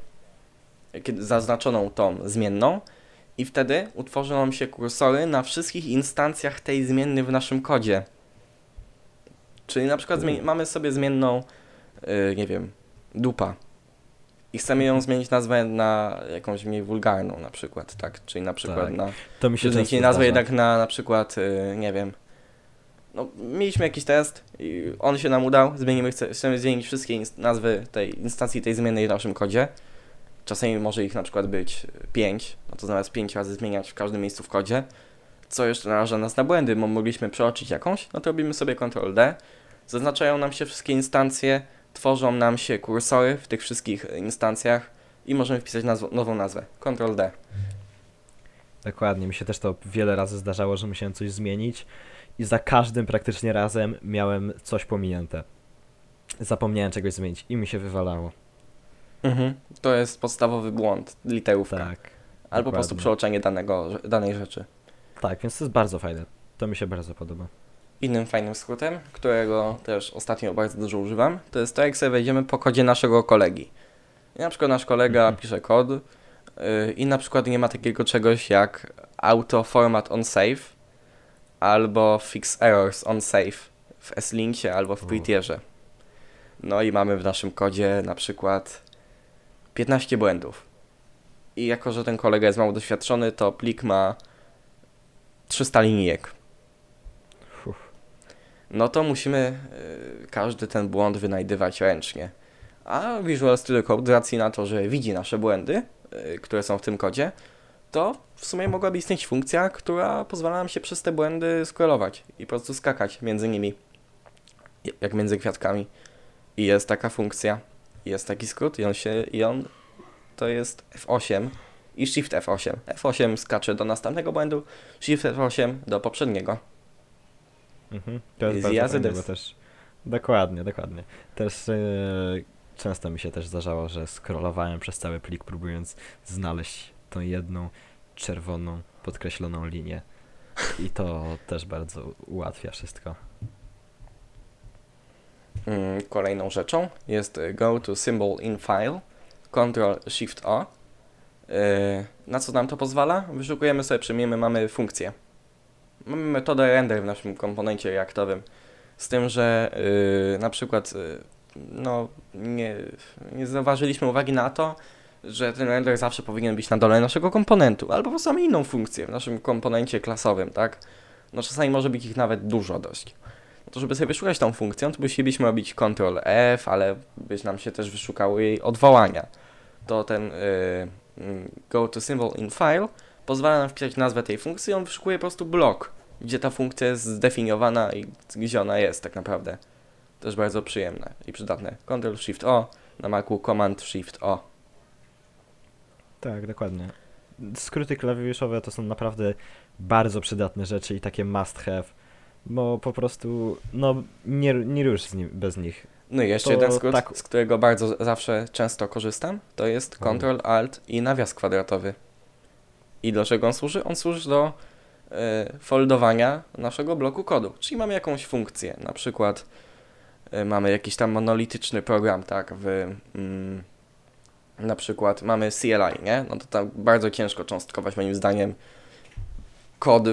zaznaczoną tą zmienną i wtedy utworzą nam się kursory na wszystkich instancjach tej zmienny w naszym kodzie. Czyli na przykład mamy sobie zmienną, yy, nie wiem, dupa i chcemy ją zmienić nazwę na jakąś mniej wulgarną na przykład, tak? Czyli na przykład tak. na... To mi się zmienić nazwę jednak na na przykład, yy, nie wiem, no, mieliśmy jakiś test i on się nam udał, zmienimy, chcemy zmienić wszystkie nazwy tej instancji tej zmiennej w naszym kodzie. Czasami może ich na przykład być 5, no to zamiast 5 razy zmieniać w każdym miejscu w kodzie, co jeszcze naraża nas na błędy, bo mogliśmy przeoczyć jakąś, no to robimy sobie Ctrl D, zaznaczają nam się wszystkie instancje, tworzą nam się kursory w tych wszystkich instancjach i możemy wpisać nazw nową nazwę. Ctrl D. Dokładnie, mi się też to wiele razy zdarzało, że musiałem coś zmienić i za każdym praktycznie razem miałem coś pominięte. Zapomniałem czegoś zmienić i mi się wywalało. Mhm. To jest podstawowy błąd, literówka. Tak. Albo dokładnie. po prostu przeoczenie danego, danej rzeczy. Tak, więc to jest bardzo fajne. To mi się bardzo podoba. Innym fajnym skrótem, którego też ostatnio bardzo dużo używam, to jest to, jak sobie wejdziemy po kodzie naszego kolegi. I na przykład nasz kolega mhm. pisze kod yy, i na przykład nie ma takiego czegoś jak auto format on save, albo fix errors on save w S-Linksie albo w Pretierze. No i mamy w naszym kodzie na przykład 15 błędów. I jako, że ten kolega jest mało doświadczony, to plik ma 300 linijek. No to musimy y, każdy ten błąd wynajdywać ręcznie. A Visual Studio Code z racji na to, że widzi nasze błędy, y, które są w tym kodzie, to w sumie mogłaby istnieć funkcja, która pozwala nam się przez te błędy scrollować i po prostu skakać między nimi, jak między kwiatkami. I jest taka funkcja, jest taki skrót i on się, i on to jest F8 i Shift F8. F8 skacze do następnego błędu, Shift F8 do poprzedniego. Mhm. To jest bardzo fajne, bo też dokładnie, dokładnie. Też yy, często mi się też zdarzało, że scrollowałem przez cały plik próbując znaleźć tą jedną czerwoną, podkreśloną linię. I to [LAUGHS] też bardzo ułatwia wszystko. Mm, kolejną rzeczą jest go to symbol in file, Ctrl Shift O. Yy, na co nam to pozwala? Wyszukujemy sobie, przyjmiemy, mamy funkcję. Mamy metodę render w naszym komponencie reaktowym. Z tym, że yy, na przykład yy, no, nie, nie zauważyliśmy uwagi na to, że ten render zawsze powinien być na dole naszego komponentu, albo po mamy inną funkcję w naszym komponencie klasowym, tak? No czasami może być ich nawet dużo dość. No to żeby sobie wyszukać tą funkcję, to musielibyśmy robić Ctrl F, ale byś nam się też wyszukały jej odwołania. To ten yy, go to symbol in file pozwala nam wpisać nazwę tej funkcji, on wyszukuje po prostu blok, gdzie ta funkcja jest zdefiniowana i gdzie ona jest tak naprawdę. Też bardzo przyjemne i przydatne. Ctrl Shift O, na Macu Command Shift O. Tak, dokładnie. Skróty klawiszowe to są naprawdę bardzo przydatne rzeczy i takie must have, bo po prostu no nie, nie rusz z nim, bez nich. No i jeszcze to jeden skrót, tak... z którego bardzo zawsze często korzystam, to jest Ctrl Alt i nawias kwadratowy. I dlaczego on służy? On służy do y, foldowania naszego bloku kodu. Czyli mamy jakąś funkcję, na przykład y, mamy jakiś tam monolityczny program, tak, w... Mm, na przykład mamy CLI, nie? No to tam bardzo ciężko cząstkować moim zdaniem kod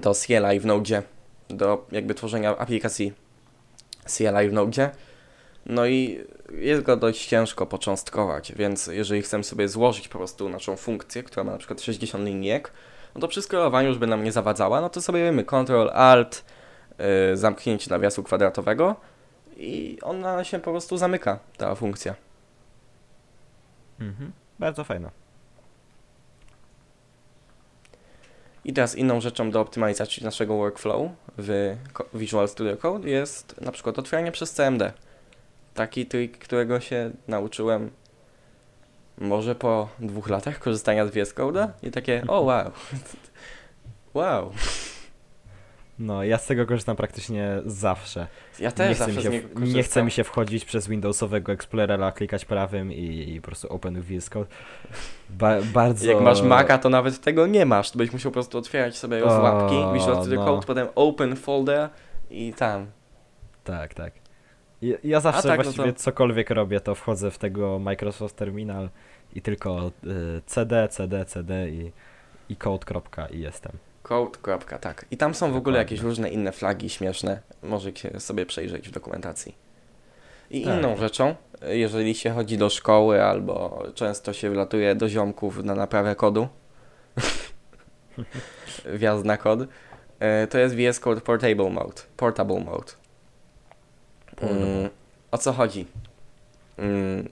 do CLI w Node, do jakby tworzenia aplikacji CLI w Node. No i jest go dość ciężko począstkować, więc jeżeli chcemy sobie złożyć po prostu naszą funkcję, która ma na przykład 60 linijek, no to przy skrolowaniu już by nam nie zawadzała, no to sobie wiemy Ctrl Alt, yy, zamknięcie nawiasu kwadratowego i ona się po prostu zamyka, ta funkcja. Mhm. Bardzo fajne. I teraz inną rzeczą do optymalizacji naszego workflow w Visual Studio Code jest na przykład otwieranie przez CMD. Taki trik, którego się nauczyłem może po dwóch latach korzystania z VS Code'a i takie, o wow, [LAUGHS] wow. No, ja z tego korzystam praktycznie zawsze. Ja też nie chce, zawsze mi z się, w- nie chce mi się wchodzić przez Windowsowego Explorera, klikać prawym i, i po prostu open VS Code. Ba bardzo... Jak masz Maca, to nawet tego nie masz. To byś musiał po prostu otwierać sobie z O, łapki, Visual Studio no. Code, potem open folder i tam. Tak, tak. Ja, ja zawsze tak, no właściwie to- cokolwiek robię, to wchodzę w tego Microsoft Terminal i tylko y, CD, CD, CD i, i code. i jestem. Code, kropka, tak. I tam są w ogóle jakieś różne inne flagi śmieszne. Możecie sobie przejrzeć w dokumentacji. I Tak. inną rzeczą, jeżeli się chodzi do szkoły albo często się wlatuje do ziomków na naprawę kodu, [LAUGHS] wjazd na kod, e, to jest VS Code Portable Mode. Portable Mode. Mm, o co chodzi? Mm,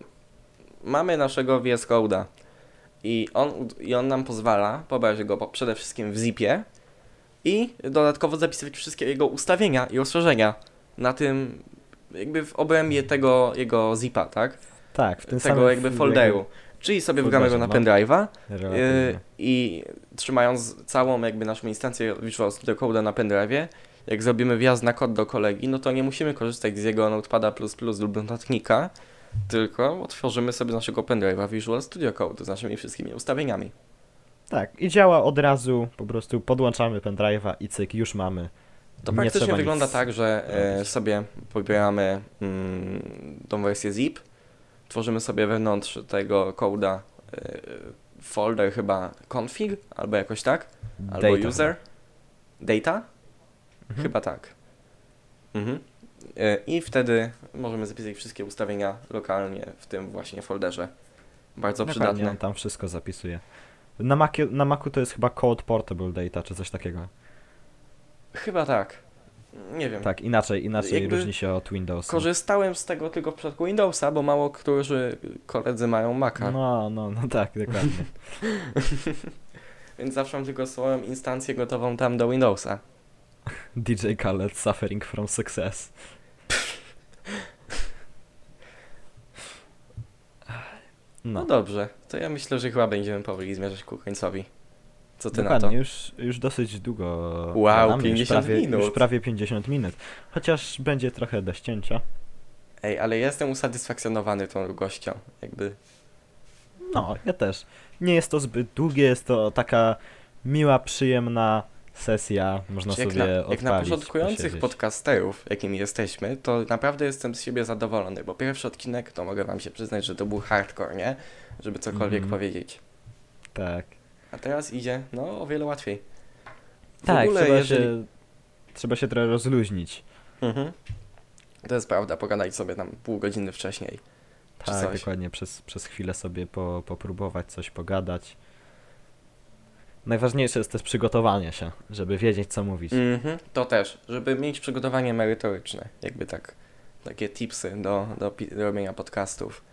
mamy naszego VS Code'a i on, i on nam pozwala pobrać go przede wszystkim w zipie i dodatkowo zapisywać wszystkie jego ustawienia i rozszerzenia na tym, jakby w obrębie tego jego zipa, tak? Tak, w tym tego samym jakby folderu. Czyli sobie wgramy go na no. pendrive'a yy, i trzymając całą jakby naszą instancję Visual Studio Code'a na pendrive'ie, jak zrobimy wjazd na kod do kolegi, no to nie musimy korzystać z jego Notepada++ lub notatnika, tylko otworzymy sobie naszego pendrive'a Visual Studio Code z naszymi wszystkimi ustawieniami. Tak, i działa od razu, po prostu podłączamy pendrive'a i cyk, już mamy. To Nie praktycznie wygląda tak, że e, robić. sobie pobieramy mm, tą wersję zip, tworzymy sobie wewnątrz tego code'a e, folder chyba config, albo jakoś tak, albo Data user, data, Mhm. chyba tak. Mhm. E, I wtedy możemy zapisać wszystkie ustawienia lokalnie w tym właśnie folderze. Bardzo Dokładnie, przydatne. on tam wszystko zapisuje. Na, Macie, na Macu to jest chyba Code Portable Data, czy coś takiego. Chyba tak. Nie wiem. Tak, inaczej, inaczej Jakby różni się od Windowsa. Korzystałem z tego tylko w przypadku Windowsa, bo mało którzy koledzy mają Maca. No, no, no tak, dokładnie. [LAUGHS] Więc zawsze mam tylko swoją instancję gotową tam do Windowsa. [LAUGHS] DJ Khaled suffering from success. No. No, dobrze, to ja myślę, że chyba będziemy powoli zmierzać ku końcowi. Co ty na to? dokładnie, już, już dosyć długo. Wow, gadamy, 50 już prawie, minut. Już prawie 50 minut. Chociaż będzie trochę do ścięcia. Ej, ale ja jestem usatysfakcjonowany tą długością. Jakby. No, ja też. Nie jest to zbyt długie, jest to taka miła, przyjemna sesja. Można jak, sobie na, odpalić, jak na początkujących posiedzieć. podcasterów, jakimi jesteśmy, to naprawdę jestem z siebie zadowolony, bo pierwszy odcinek to mogę wam się przyznać, że to był hardcore, nie? Żeby cokolwiek Mhm. powiedzieć. Tak. A teraz idzie, no, o wiele łatwiej. W Tak, ogóle, trzeba, jeżeli... się, trzeba się trochę rozluźnić. Mhm. To jest prawda, pogadać sobie tam pół godziny wcześniej. Tak, dokładnie, przez, przez chwilę sobie po, popróbować coś pogadać. Najważniejsze jest też przygotowanie się, żeby wiedzieć co mówić. Mhm, to też, żeby mieć przygotowanie merytoryczne, jakby tak, takie tipsy do, do, do robienia podcastów.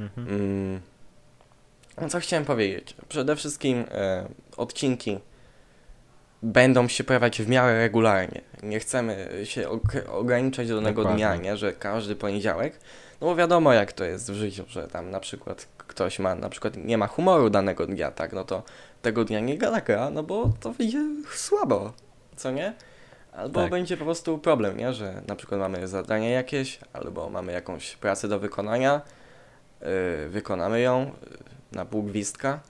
Mhm. Mm. No co chciałem powiedzieć? Przede wszystkim e, odcinki będą się pojawiać w miarę regularnie. Nie chcemy się ograniczać do danego dnia, nie? że każdy poniedziałek. No bo wiadomo jak to jest w życiu, że tam na przykład ktoś ma, na przykład nie ma humoru danego dnia, tak? No to tego dnia nie nagra, no bo to wyjdzie słabo, co nie? Albo Tak. będzie po prostu problem, nie? Że na przykład mamy zadanie jakieś, albo mamy jakąś pracę do wykonania, yy, wykonamy ją yy, na pół gwizdka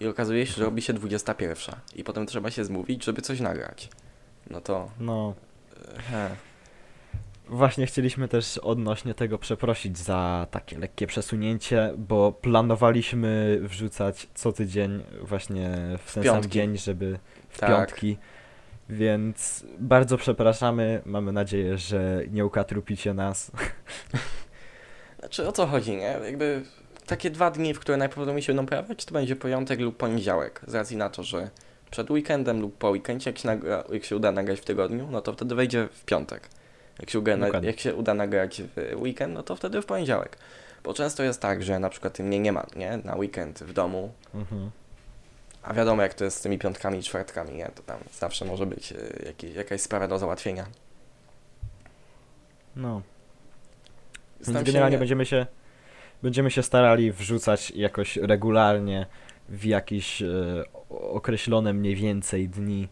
i okazuje się, że robi się 21 i potem trzeba się zmówić, żeby coś nagrać. No to... No, he. Właśnie chcieliśmy też odnośnie tego przeprosić za takie lekkie przesunięcie, bo planowaliśmy wrzucać co tydzień właśnie w, W ten sam dzień, żeby w Tak. piątki. Więc bardzo przepraszamy. Mamy nadzieję, że nie ukatrupicie nas. [LAUGHS] Znaczy o co chodzi, nie? Jakby takie dwa dni, w które najprawdopodobniej się będą pojawiać, to będzie piątek lub poniedziałek. Z racji na to, że przed weekendem lub po weekendzie, jak się, nagra, jak się uda nagrać w tygodniu, no to wtedy wejdzie w piątek. Jak się, uda, Dokładnie. jak się uda nagrać w weekend, no to wtedy w poniedziałek. Bo często jest tak, że na przykład mnie nie ma, nie? Na weekend w domu, Mhm. a wiadomo jak to jest z tymi piątkami i czwartkami, nie? To tam zawsze może być e, jakiś, jakaś sprawa do załatwienia. No. Więc generalnie nie- będziemy się będziemy się starali wrzucać jakoś regularnie w jakieś e, określone mniej więcej dni,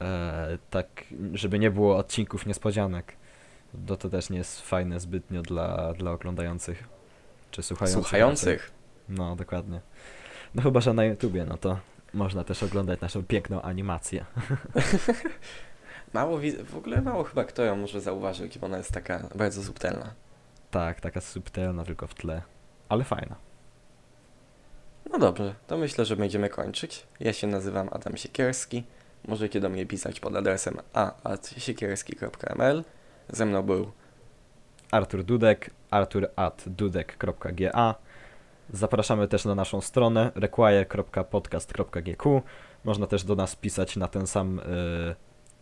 e, tak żeby nie było odcinków niespodzianek. No to też nie jest fajne zbytnio dla, dla oglądających czy słuchających. Słuchających. No, dokładnie. No chyba, że na YouTubie, no to można też oglądać naszą piękną animację. [LAUGHS] Mało, w ogóle mało chyba kto ją może zauważyć, bo ona jest taka bardzo subtelna. Tak, taka subtelna tylko w tle, ale fajna. No dobrze, to myślę, że będziemy kończyć. Ja się nazywam Adam Siekierski. Możecie do mnie pisać pod adresem a.siekierski.ml. Ze mną był Artur Dudek, artur at dudek.ga. Zapraszamy też na naszą stronę require.podcast.gq. Można też do nas pisać na ten sam y,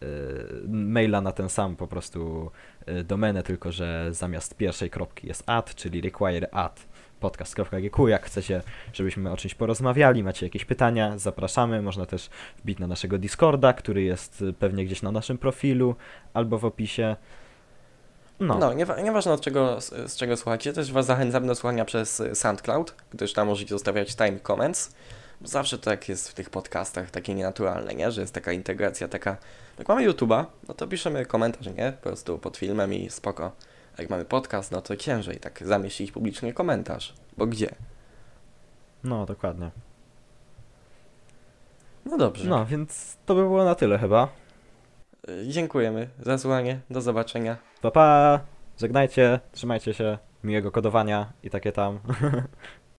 y, maila, na ten sam po prostu y, domenę, tylko że zamiast pierwszej kropki jest at, czyli require at. Jak chcecie, żebyśmy o czymś porozmawiali, macie jakieś pytania, zapraszamy. Można też wbić na naszego Discorda, który jest pewnie gdzieś na naszym profilu albo w opisie. No, No, niewa- nieważne od czego, z, z czego słuchacie, też Was zachęcam do słuchania przez y, SoundCloud, gdyż tam możecie zostawiać time comments. Zawsze tak jest w tych podcastach, takie nienaturalne, nie? Że jest taka integracja, taka... Jak mamy YouTube'a, no to piszemy komentarz, nie? Po prostu pod filmem i spoko. A jak mamy podcast, no to ciężej tak zamieścić publicznie komentarz. Bo gdzie? no, dokładnie. No dobrze. No, więc to by było na tyle chyba. Dziękujemy za słuchanie. Do zobaczenia. Pa pa! Żegnajcie, trzymajcie się, miłego kodowania i takie tam. [LAUGHS]